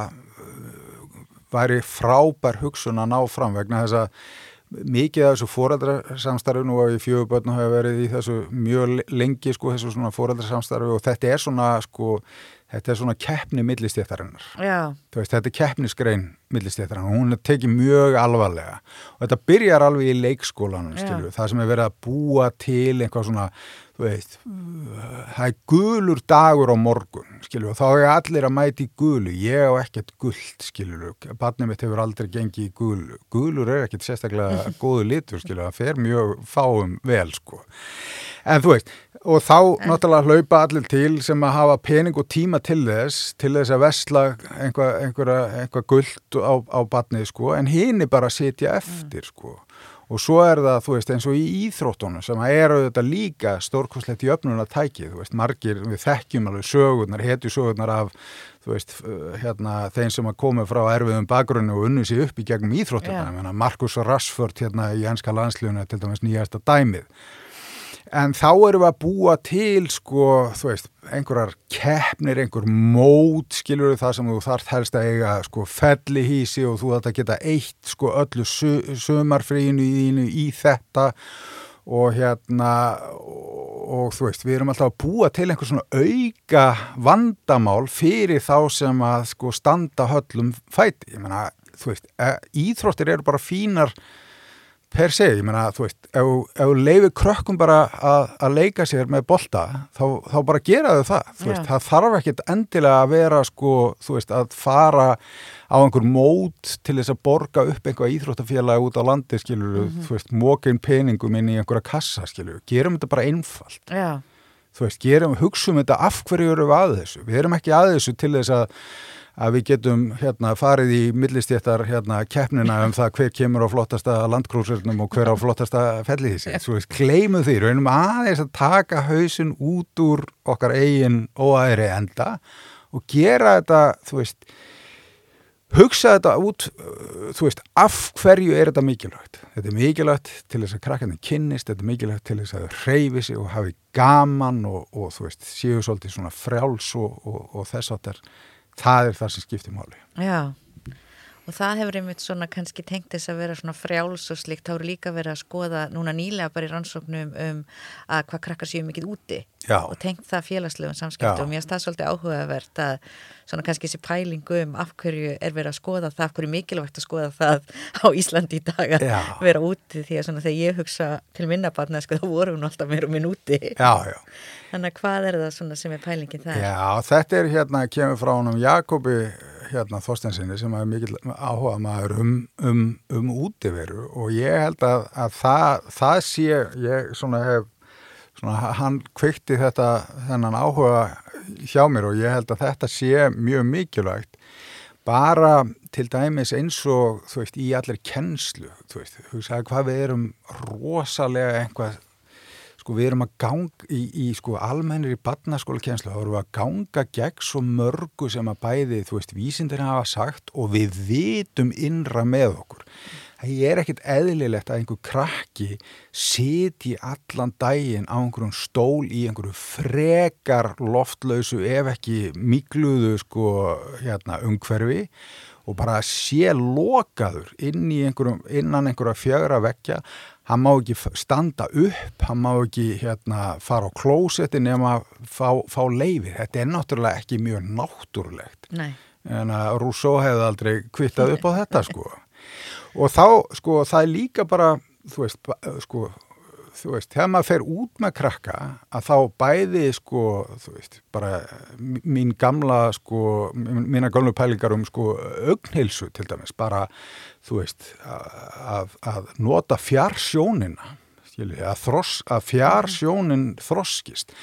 væri frábær hugsun að ná fram vegna þess að mikið af þessu fóreldrasamstarfi nú að í fjögubötnu hafa verið í þessu mjög lengi sko þessu svona fóreldrasamstarfi og þetta er svona sko þetta er svona keppni millistéttarinnar. Veist þetta er keppnisgrein millistéttarinnar. Hún tekið mjög alvarlega. Og þetta byrjar alveg í leikskólanum það sem er verið að búa til eitthvað svona þú veist, það er gulur dagur á morgun, skilju, og þá er allir að mæti gulu, ég á ekkert gullt, skilju, barnið mitt hefur aldrei gengið í gulu, gulur er ekkert sérstaklega góðu litur, skilju, það fer mjög fáum vel, sko. En þú veist, og þá náttúrulega hlaupa allir til sem að hafa pening og tíma til þess, til þess að vesla einhverja, einhvað gullt á, á barnið, sko, en hinn er bara að sitja eftir, sko og svo er það, þú veist, eins og í íþróttunum sem að eru þetta líka stórkoslegt í öfnuna tæki, þú veist, margir við þekkjum alveg sögurnar, hetju sögurnar af þú veist, hérna þeim sem að koma frá erfiðum bakgrunni og unnu sér upp í gegnum ég meina Markus Rashford hérna í enska landsljónu til dæmis nýjasta dæmið En þá erum við að búa til, sko, þú veist, einhverjar keppnir, einhver mót, skilur það sem þú þarft helst að eiga, sko, fellihísi og þú þarft að geta eitt, sko, öllu su sumarfríinu í, í þetta og hérna, og, þú veist, við erum alltaf að búa til einhver svona auka vandamál fyrir þá sem að, sko, standa höllum fæti. Ég meina, þú veist, e, íþróttir eru bara fínar per se, ég meina, þú veist, ef ef þú leifir krökkum bara að, að leika sér með bolta, þá, þá bara gera þau það, þú veist, það þarf ekkit endilega að vera, sko, þú veist, að fara á einhver mót til þess að borga upp einhvað íþróttafélag út á landi, skilur, Mhm. þú veist, mókin peningum inn í einhverja kassa, skilur, gerum þetta bara einfalt, já, þú veist, gerum, hugsum þetta af hverju eru við að þessu, við erum ekki að þessu til þess að að við getum hérna farið í millistjættar hérna keppnina um það hver kemur á flottasta landkrúsurnum og hver á flottasta fellihísi. Svo við kleimum því, raunum aðeins að taka hausin út úr okkar eigin óæðri enda og gera þetta, þú veist, hugsa þetta út, þú veist, af hverju er þetta mikilvægt? Þetta er mikilvægt til þess að krakkarnir kynnist, þetta er mikilvægt til þess að þau reyfi sig og hafi gaman og, og þú veist, séu svolítið svona frjáls og, og, og þess að það er það sem skiptir máli. já. og það hefur einmitt svona kannski tengt þess að vera svona frjáls og slikt, þá eru líka verið að skoða núna nýlega bara í rannsóknum um að hvað krakkar séu mikið úti Já. og tengt það félagslegum samskiptum mér finnst það svolítið áhugavert að svona kannski þessi pælingu um af hverju er verið að skoða það, af hverju er mikilvægt að skoða það á Íslandi í dag að Já. vera úti því að svona þegar ég hugsa til minnabarna sko þá vorum við alltaf meira minn úti Já, já. þannig að hvað er það svona sem er pælingin það Já, þetta er hérna, kemur frá honum Jakobi hérna Þorstensinni sem er mikill áhuga maður um, um, um útiveru og ég held að, að það, það sé, ég svona hef, svona hann kveikti þetta, þennan áhuga hjá mér og ég held að þetta sé mjög mikilvægt bara til dæmis eins og þú veist, í allir kennslu, þú veist, hugsaði hvað við erum rosalega einhvað sko við erum að ganga í, í sko almennir í barnaskóla kjenslu, þá erum við að ganga gegn svo mörgu sem að bæði, þú veist, vísindir hafa sagt og við vitum innra með okkur. Það er ekkit eðlilegt að einhver krakki siti allan daginn á einhverjum stól í einhverju frekar loftlausu ef ekki mikluðu sko hérna umhverfi og bara sé lokaður inn einhverjum, innan einhverja fjögra vekja hann má ekki standa upp, hann má ekki hérna, fara á klósetti nema fá, fá leifir. Þetta er náttúrulega ekki mjög náttúrulegt. Nei. En að Rousseau hefði aldrei kvittað upp á þetta sko. Og þá, sko, það er líka bara, þú veist, sko, þú veist, þegar maður fer út með krakka að þá bæði, sko, þú veist, bara mín gamla, sko, mína gamlu pælingar um, sko, augnheilsu til dæmis, bara, þú veist, að, að nota fjarsjónina, skilji, að, að fjarsjónin þroskist,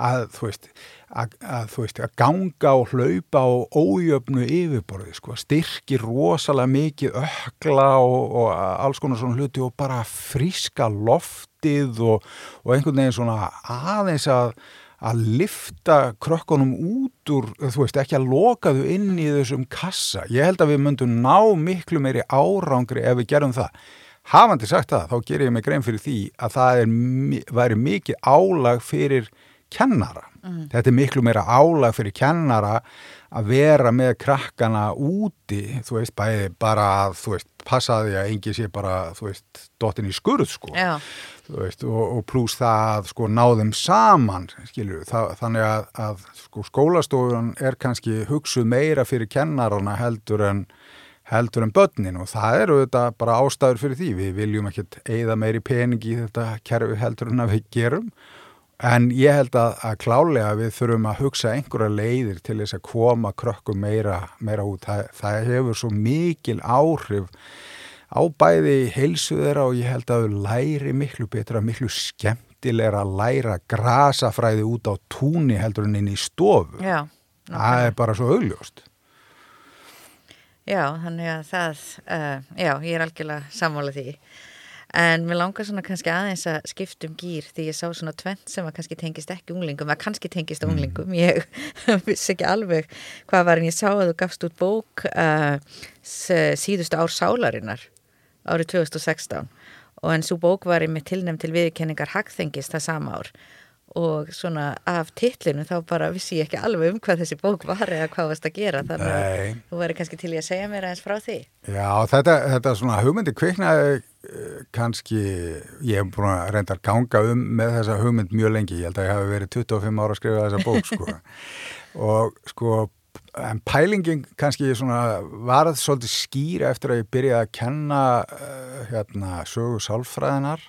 að, þú veist, að, að, veist, að ganga og hlaupa á ójöfnu yfirborði, sko, styrkir rosalega mikið ökla og, og alls konar svona hluti og bara fríska loftið og, og einhvern veginn svona aðeins að að lifta krökkunum út úr, þú veist, ekki að loka þau inn í þessum kassa. Ég held að við myndum ná miklu meiri árangri ef við gerum það. Hafandi sagt það, þá ger ég mig grein fyrir því að það er, væri mikið álag fyrir kennara. Mm. Þetta er miklu meira álag fyrir kennara að vera með krakkana úti, þú veist, bæði bara að, þú veist, passaði að engi sé bara, þú veist, dottin í skurð, sko. Já. Þú veist, og, og pluss það að, sko, náðum saman, skilju, þannig að, að, sko, skólastofun er kannski hugsuð meira fyrir kennarana heldur en heldur en börnin og það eru þetta bara ástæður fyrir því, við viljum ekkert eigða meiri peningi í þetta kerfi heldur en að við gerum En ég held að, að klálega við þurfum að hugsa einhverja leiðir til þess að koma krökkum meira, meira út. Það, það hefur svo mikil áhrif á bæði heilsu þeirra og ég held að þau læri miklu betra, miklu skemmtilegra að læra grasafræði út á túni heldur en inn í stofu. Já. Það er bara svo augljóst. Já, þannig að það, uh, já, ég er algjörlega sammála því. En mér langar svona kannski aðeins að skiptum gýr því ég sá svona tvent sem að kannski tengist ekki unglingum, að kannski tengist mm. unglingum. Ég vissi ekki alveg hvað var en ég sá að þú gafst út bók uh, síðustu ár sálarinnar árið 2016 og en svo bók var ég með tilnæm til viðkenningar hagþengist það sama ár og svona af titlinu þá bara vissi ég ekki alveg um hvað þessi bók var eða hvað varst að gera þannig að Nei. þú væri kannski til í að segja mér aðeins frá því Já, þetta, þetta svona hugmyndi kviknaði kannski, ég hef búin að reynda að ganga um með þessa hugmynd mjög lengi, ég held að ég hafi verið 25 ára að skrifa þessa bók sko. Og sko en pælingin kannski svona varð svolítið skýra eftir að ég byrjaði að kenna uh, hérna sögu sálfræðinar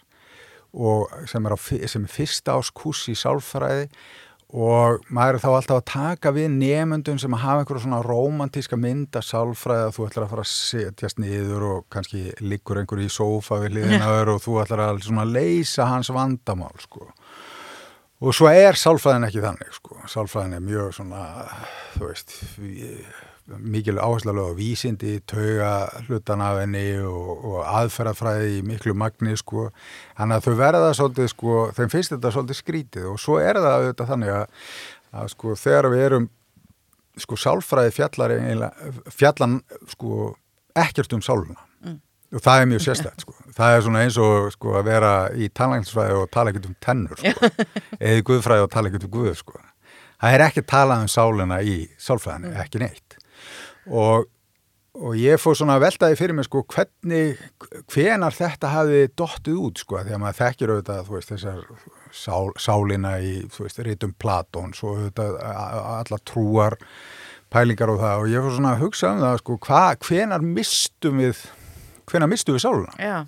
og sem er, á, sem er fyrsta áskús í sálfræði og maður er þá alltaf að taka við nefnundum sem að hafa einhverju svona romantíska mynd að sálfræði að þú ætlar að fara að setjast niður og kannski liggur einhverju í sófa við liðinaður og þú ætlar að svona leysa hans vandamál sko. Og svo er sálfræðin ekki þannig sko. Sálfræðin er mjög svona þú veist mikil áherslu á vísindi, tauga hlutan af henni og, og aðferðafræði í miklu magni sko. Þannig að þau verða svolítið sko þeim finnst þetta svolítið skrítið og svo er það auðvitað þannig að, að sko þegar við erum sko sálfræði fjallar fjallan sko ekkert um sáluna mm. og það er mjög sérstætt sko. Það er svona eins og sko að vera í tannlægnsfræði og tala ekkert um tennur sko. Eða guðfræði og tala ekkert um guð sko. Það er ekki talað um sáluna í sálfræðinu, ekki neitt og og ég fór svona að veltaði fyrir mig sko hvernig, hvenar þetta hafi dottið út sko því að maður þekkir auðvitað veist þessar sál, sálina í veist rítum Platón svo auðvitað alla trúar pælingar og það og ég fór svona að hugsa um það sko hva, hvenar mistum við hvenar mistum við sáluna Já.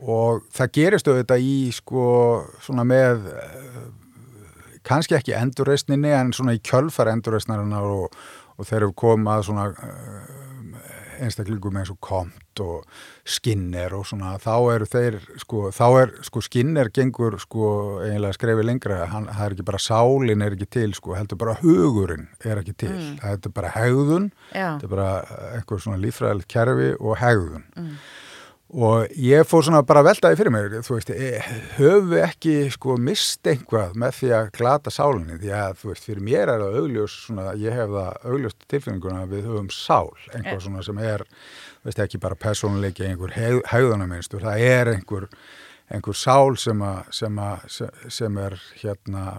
og það gerist auðvitað í sko svona með kannski ekki endurreysninni en svona í kjölfar endurreysnarinnar og, og þeir eru komað svona einstaklingum eins og Komt og Skinner og svona þá eru þeir sko, þá er sko Skinner gengur sko eiginlega skrefið lengra hann, það er ekki bara sálin er ekki til sko heldur bara hugurinn er ekki til mm. það er bara hegðun Já. það er bara einhver svona lífræðilegt kerfi og hegðun mm og ég fór svona bara veltaði fyrir mig þú veist, e, höfum við ekki sko mist einhvað með því að glata sálinni, því að þú veist, fyrir mér er það augljós svona, ég hef það augljóst tilfinninguna að við höfum sál. Einhvað yeah. svona sem er, veist ekki bara personleiki, einhver heg, hegðunarmynstur það er einhver, einhver sál sem, a, sem, sem er hérna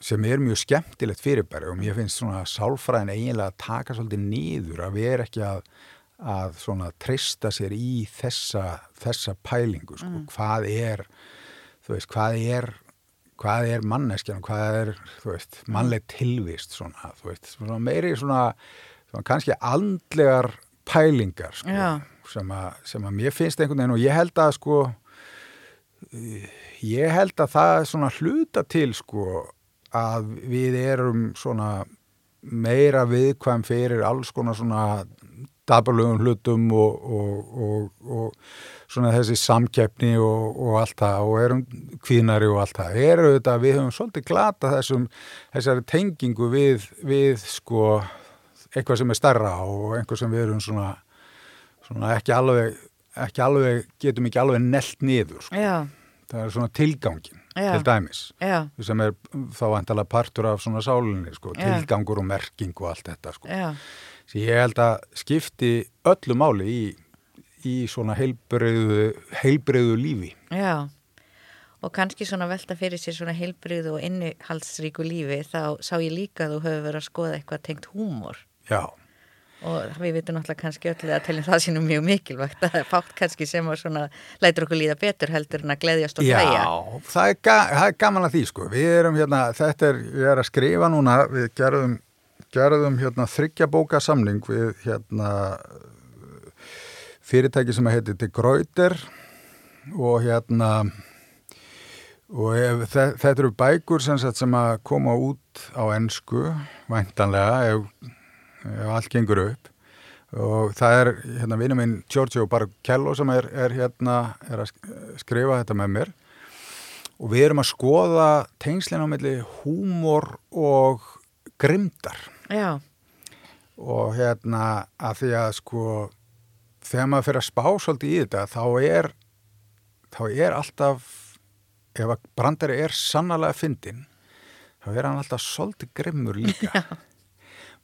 sem er mjög skemmtilegt fyrirbæri. Og mér finnst svona sálfræðin eiginlega að taka svolítið nýður að við erum ekki að að svona treysta sér í þessa, þessa pælingu sko. mm. hvað er þú veist, hvað er hvað er manneskjan, hvað er veist, mannleg tilvist svona, veist, svona meiri svona, svona kannski andlegar pælingar sko, sem, a, sem að mér finnst einhvern veginn og ég held að sko ég held að það svona hluta til sko að við erum svona meira viðkvæm fyrir alls konar svona dabalögum hlutum og, og, og, og svona þessi samkeppni og allt það og erum kvínari og allt það. Er auðvitað, við höfum svolítið glata þessum, þessari tengingu við, við sko eitthvað sem er starra og eitthvað sem við erum svona, svona ekki alveg, ekki alveg, getum ekki alveg nelt niður sko. Já. Það er svona tilgangin Já. til dæmis Já. sem er þá antala partur af svona sálinni sko, tilgangur og merking og allt þetta sko. Já. Ég held að skipti öllu máli í, í svona heilbreyðu, heilbreyðu lífi. Já, og kannski svona velta fyrir sér svona heilbreyðu og innihaldsríku lífi þá sá ég líka að þú hefur verið að skoða eitthvað tengt húmor. Já. Og við veitum náttúrulega kannski öllu að telja það sínum mjög mikilvægt að það er fátt kannski sem að svona lætur okkur líða betur heldur en að gleyðjast og hlæja. Já, það er, það er gaman að því sko. Við erum hérna, þetta er, ég er að skrifa núna, við gerðum gerðum hérna þryggjabóka samning við hérna fyrirtæki sem heitir De Gruyter og hérna og ef, þetta eru bækur sem, sem að koma út á ennsku væntanlega ef, ef allt gengur upp. Og það er hérna vinnu minn Giorgio Barcello sem er, er hérna er að skrifa þetta með mér. Og við erum að skoða tengslinn á milli húmor og grimdar Já. Og hérna að því að sko þegar maður fyrir að spá svolítið í þetta þá er, þá er alltaf, ef að brandari er sannlega fyndin, þá er hann alltaf svolítið grimmur líka. Já.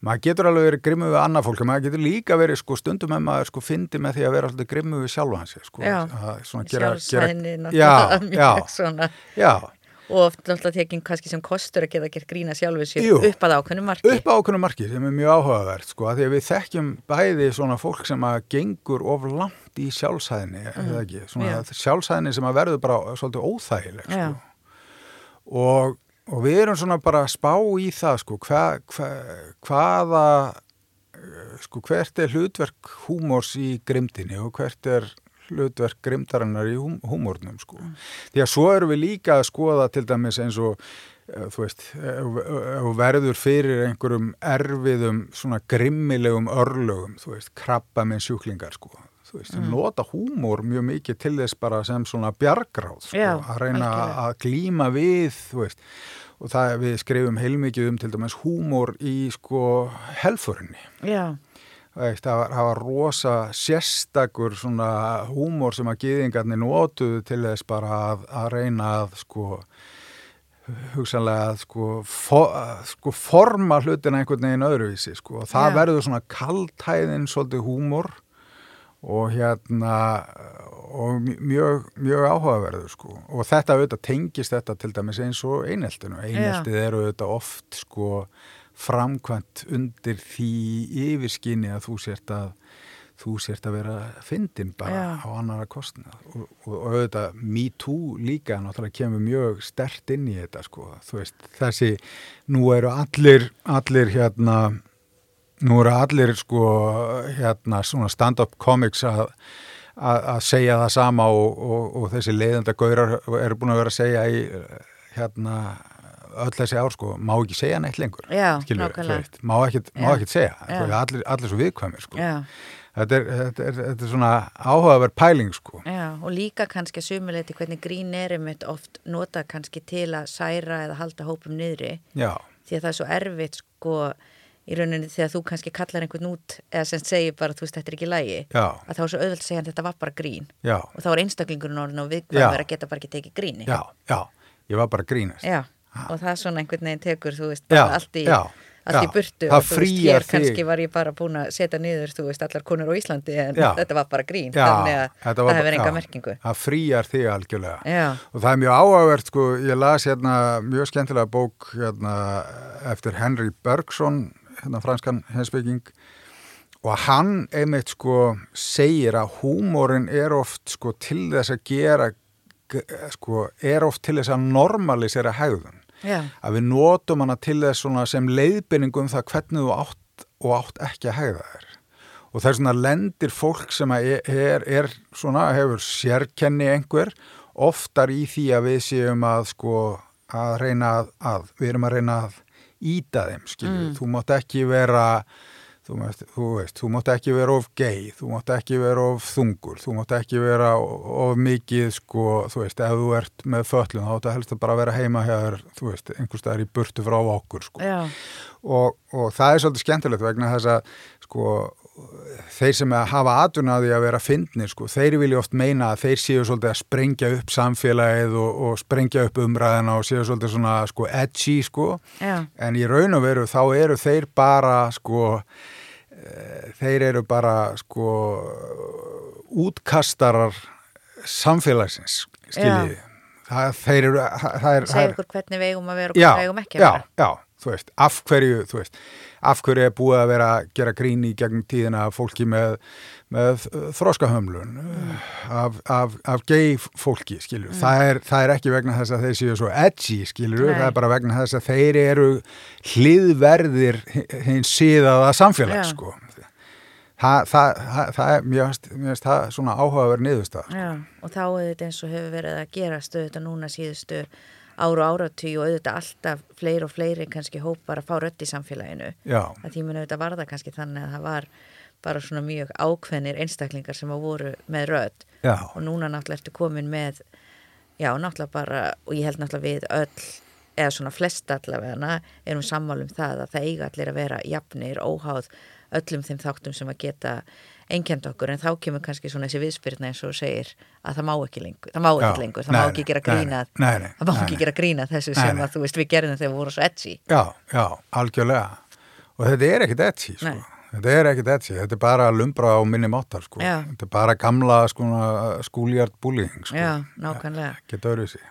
Maður getur alveg verið grimmu við annað fólk, maður getur líka verið sko stundum með maður sko fyndi með því að vera svolítið grimmu við sjálf hans. Sko, já, sjálfsæðinni mjög svona. Já, og náttúrulega tekinn kannski sem kostur að geta gert grína sjálfur sér Jú, upp að ákveðnum marki. Upp að ákveðnum marki sem er mjög áhugavert sko því að við þekkjum bæði svona fólk sem að gengur of langt í sjálfsæðinni mm. eða ekki, svona sjálfsæðinni sem að verður bara svolítið óþægileg sko. og, og við erum svona bara að spá í það sko hva, hva, hvaða sko hvert er hlutverk húmors í grimdini og hvert er hlutverk grimdarinnar í hum humornum sko. Mm. Því að svo eru við líka að skoða til dæmis eins og uh, þú veist, verður fyrir einhverjum erfiðum svona grimmilegum örlögum, þú veist, krabba með sjúklingar sko. Þú veist, mm. nota húmor mjög mikið til þess bara sem svona bjargráð sko, Já, að reyna algjörlega. að glíma við, þú veist, og það við skrifum heilmikið um til dæmis húmor í sko helfurinni. Já. Það var, var rosa sérstakur svona húmor sem að gýðingarnir nótuðu til þess bara að, að reyna að sko hugsanlega að sko, for, sko forma hlutina einhvern veginn öðruvísi sko og það yeah. verður svona kaltæðin svolítið húmor og hérna og mjög, mjög áhugaverður sko og þetta auðvitað tengist þetta til dæmis eins og eineltinu eineltið yeah. eru auðvitað oft sko framkvæmt undir því yfirskinni að þú sért að þú sért að vera fyndin bara Já. á annara kostna og, og, og auðvitað Me Too líka náttúrulega kemur mjög stert inn í þetta sko, þú veist, þessi nú eru allir, allir hérna nú eru allir sko hérna svona stand-up comics að að að segja það sama og, og, og þessi leiðanda gaurar eru búin að vera að segja í hérna öll þessi ár sko, má ekki segja neitt lengur Já, skilur, veist, má ekkit segja allir, allir svo viðkvæmir sko. Þetta, er, þetta, er, þetta er svona áhugaverð pæling sko. og líka kannski að sumuleiti hvernig grín er einmitt oft nota kannski til að særa eða halda hópum niðri. Já, því að það er svo erfitt sko í rauninni þegar þú kannski kallar einhvern út eða sem segir bara þú veist þetta er ekki lægi já, að þá er svo auðvöld að segja að þetta var bara grín. Já, og þá er einstaklingurinn orðin og viðkvæmur að geta bara ekki tekið gríni. Já, já. Ég var bara grínast. Já, og það er svona einhvern veginn tekur þú veist bara Já, allt í, já, allt í burtu og þú veist hér þig. kannski var ég bara búin að setja niður þú veist allar konur á Íslandi en þetta var bara grín þannig að það hefur enga merkingu. Það fríjar þig algjörlega. Já, og það er mjög áhugavert sko, ég las hérna mjög skemmtilega bók hérna, eftir Henry Bergson hérna franskan hensbygging og hann einmitt sko segir að húmórin er oft sko til þess að gera sko er oft til þess að normalisera hegðun já, að við notum hana til þess sem leiðbynningu um það hvernig þú átt og átt ekki að hegða þér. Og það er svona lendir fólk sem að er, er, svona, hefur sérkenni einhver oftar í því að við séum að sko að reyna að, að við erum að reyna að íta þeim, skilju, þú mátt ekki vera þú, mátt, þú veist, þú mátt ekki vera of gay, þú mátt ekki vera of þungur, þú mátt ekki vera of mikið, sko, þú veist, ef þú ert með föllum, þá helst að bara vera heima hjá þér, þú veist, einhvers staðar í burtu frá okkur, sko. Og, og það er svolítið skemmtilegt vegna þess að sko, þeir sem hafa atvinnaði að vera fyndnir, sko, þeir vilja oft meina að þeir séu svolítið að sprengja upp samfélagið og, og sprengja upp umræðina og séu svolítið svona sko, edgy sko, já, en í raun og veru þá eru þeir bara sko, þeir eru bara sko útkastarar samfélagsins skiljiði. Það, þeir eru, það, er, er okkur hvernig við eigum að vera og já, hvernig við eigum ekki að já, vera já, þú veist, af hverju, þú veist, af hverju er búið að vera að gera grín í gegnum tíðina fólki með, með þróskahömlun, af, af, af gay fólki, skilur. Það, er, það er ekki vegna þess að þeir séu svo edgy, skilur, Nei. það er bara vegna þess að þeir eru hliðverðir hinn síðaða samfélag, Já. sko. Það, það, það, það er, finnst það svona áhugaverð niðurstað. Já, og þá auðvitað eins og hefur verið að gera stöðut núna síðustu áru og áratví og auðvitað alltaf fleiri og fleiri kannski hópar að fá rödd í samfélaginu Já, að því mun auðvitað var það kannski þannig að það var bara svona mjög ákveðnir einstaklingar sem að voru með rödd. Já, og núna náttúrulega ertu komin með já, náttúrulega bara og ég held náttúrulega við öll eða svona flest allavega erum sammálum það að það eiga allir að vera jafnir, óháð öllum þeim þáttum sem að geta einkend okkur. En þá kemur kannski svona þessi viðspyrna eins og segir að það má ekki lengur það má Já, ekki lengur, það nei, má ekki gera grína nei, nei, það má ekki gera grína þessu sem að þú veist við gerðum þegar við vorum svo edgy. Já, já, algjörlega. Og þetta er ekkit edgy, sko. Þetta er ekkit edgy, þetta er bara lumbra á minni máttar, sko. Já. Þetta er bara gamla, sko, skúljart búlíðing, sko. Já, nákvæmlega. Geta öðru sig.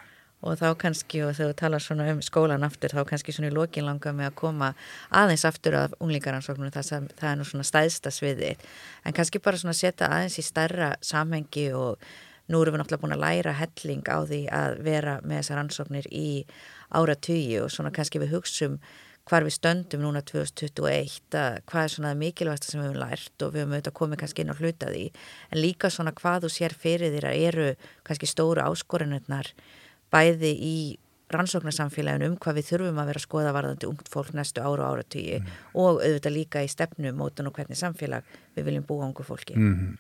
og þá kannski og þegar þú talar svona um skólan aftur þá kannski svona í lokin langa með að koma aðeins aftur af unglingaransóknum það, það er nú svona stæðsta sviði en kannski bara svona setja aðeins í stærra samhengi og nú erum við náttúrulega búin að læra helling á því að vera með þessar ansóknir í áratugi og svona kannski við hugsum hvar við stöndum núna 2021 að hvað er svona mikilvægsta sem við höfum lært og við höfum auðvitað komið kannski inn á hluta því en líka svona hvað þú sér fyrir þér að eru kannski stóru áskoranirnar bæði í rannsóknarsamfélaginu um hvað við þurfum að vera að skoða varðandi ungt fólk næstu ára og áratugji og auðvitað líka í stefnu, mótun og hvernig samfélag við viljum búa ungu fólki. Mm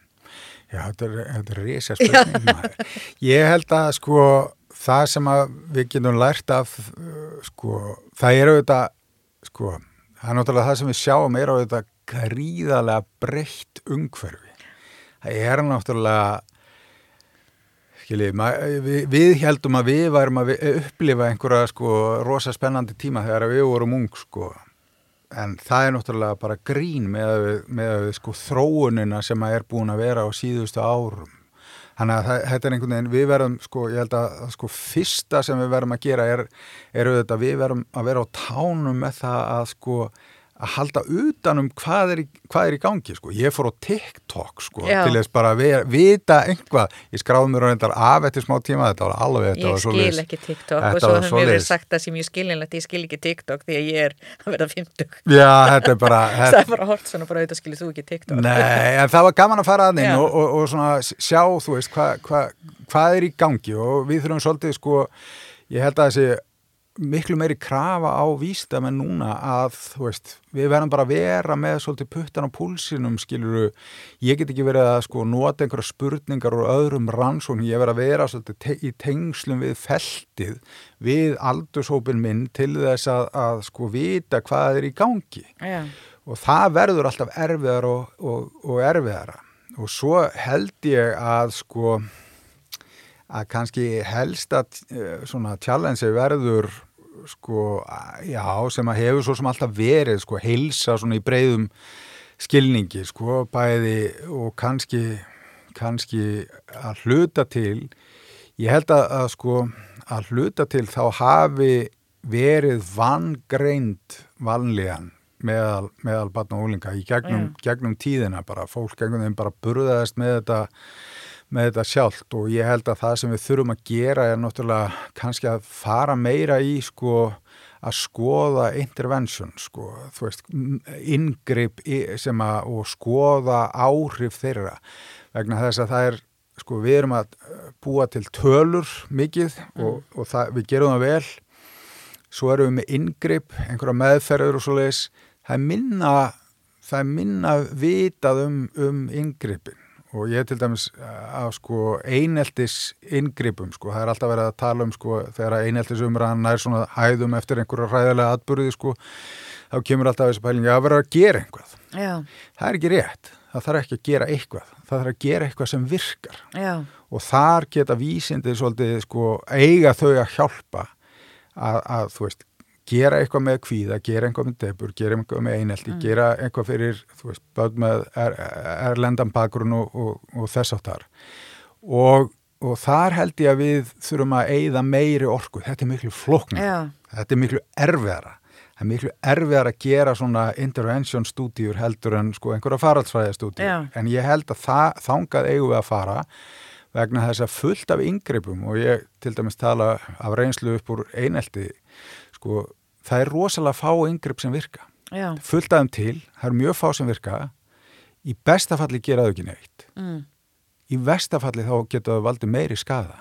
Já, þetta er, þetta er risa spurning. Ég held að sko það sem að við getum lært af sko, það er auðvitað sko, það er náttúrulega það sem við sjáum er auðvitað gríðarlega breytt umhverfi. Það er náttúrulega skiljið, við, við heldum að við værum að vi- upplifa einhverja sko rosa spennandi tíma þegar við vorum ung sko en það er náttúrulega bara grín með með sko þróunina sem að er búin að vera á síðustu árum Þannig að þetta er einhvern veginn, við verðum, sko, ég held að, sko, fyrsta sem við verðum að gera er, er auðvitað, við verðum að vera á tánum með það að, sko, að halda utanum hvað er, hvað er í gangi sko. ég fór á TikTok sko, til þess bara að vera, vita einhvað ég skráði mér á reyndar af eftir smá tíma þetta var alveg þetta ég skil ekki TikTok og svo hefur mér verið sagt það sem ég skilinlegt ég skil ekki TikTok því að ég er að verða 50 já þetta er bara það er bara hort svona bara auðvitað skilir þú ekki TikTok. Nei en það var gaman að fara að þinn og, og, og svona sjá þú veist hvað hva, hva er í gangi og við þurfum svolítið sko ég held að þessi miklu meiri krafa á výstamenn núna að veist, við verðum bara að vera með svolítið puttan á púlsinum skiluru, ég get ekki verið að sko nota einhverja spurningar og öðrum rannsókn, ég verð að vera svolítið te í tengslum við feltið við aldurshópin minn til þess að, að sko vita hvað er í gangi. Ja. og það verður alltaf erfiðar og, og, og erfiðara. Og svo held ég að sko að kannski helst að eh, svona challenge verður sko, já, sem að hefur svo sem alltaf verið, sko, heilsa svona í breyðum skilningi, sko, bæði og kannski kannski að hluta til ég held að, að sko að hluta til þá hafi verið vangreind vanlíðan meðal, meðal batna og ólinga í gegnum, mm. gegnum tíðina bara, fólk gegnum þeim bara burðaðist með þetta með þetta sjálft og ég held að það sem við þurfum að gera er náttúrulega kannski að fara meira í sko að skoða intervention sko, þú veist, ingripp sem að, og skoða áhrif þeirra. Vegna þess að það er, sko, við erum að búa til tölur mikið mm. og, og það, við gerum það vel. Svo erum við með ingripp, einhverja meðferður og svo leiðis, það er minna það er minna vitað um, um ingrippin og ég til dæmis eh, af sko eineltis inngripum sko, það er alltaf verið að tala um sko þegar eineltis umræðan er svona hæðum eftir einhverja ræðilega atbyrði sko þá kemur alltaf þessi pælingi að vera að gera einhvað Já. það er ekki rétt, það þarf ekki að gera eitthvað. Það þarf að gera eitthvað sem virkar. Já. og þar geta vísindið svolítið sko eiga þau að hjálpa að, að þú veist gera eitthvað með kvíða, gera eitthvað með debur, gera eitthvað með einelti, mm. gera eitthvað fyrir, þú veist, börn með er, erlendan bakgrunn og, og, og þess áttar og, og þar held ég að við þurfum að eigða meiri orku, þetta er miklu flokna, yeah. þetta er miklu erfiðara, það er miklu erfiðara að gera svona intervention stúdíur heldur en sko einhverja faraldsfræðastúdíur, yeah. en ég held að það, þangað eigum við að fara vegna þess að fullt af yngreipum og ég til dæmis tala af reynslu upp úr einelti sko, það er rosalega fá yngripp sem virka. Já. fullt aðeim til, það er mjög fá sem virka. Í bestafalli geraðu ekki neitt. Mm. í vestafalli þá getur það valdið meiri skada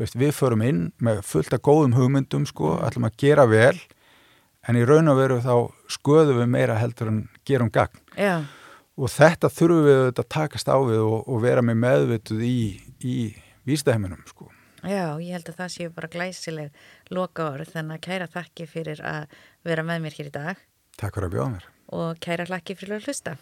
veist, við förum inn með fullt af góðum hugmyndum sko, ætlum að gera vel en í raun og veru þá skoðum við meira heldur en gerum gagn. Já. og þetta þurfum við að takast á við og, og vera með meðvituð í, í vístaheiminum sko Já, ég held að það séu bara glæsileg loka orð, þannig að kæra þakki fyrir að vera með mér hér í dag. Takk fyrir að bjóða mér. Og kæra hlakki fyrir að hlusta.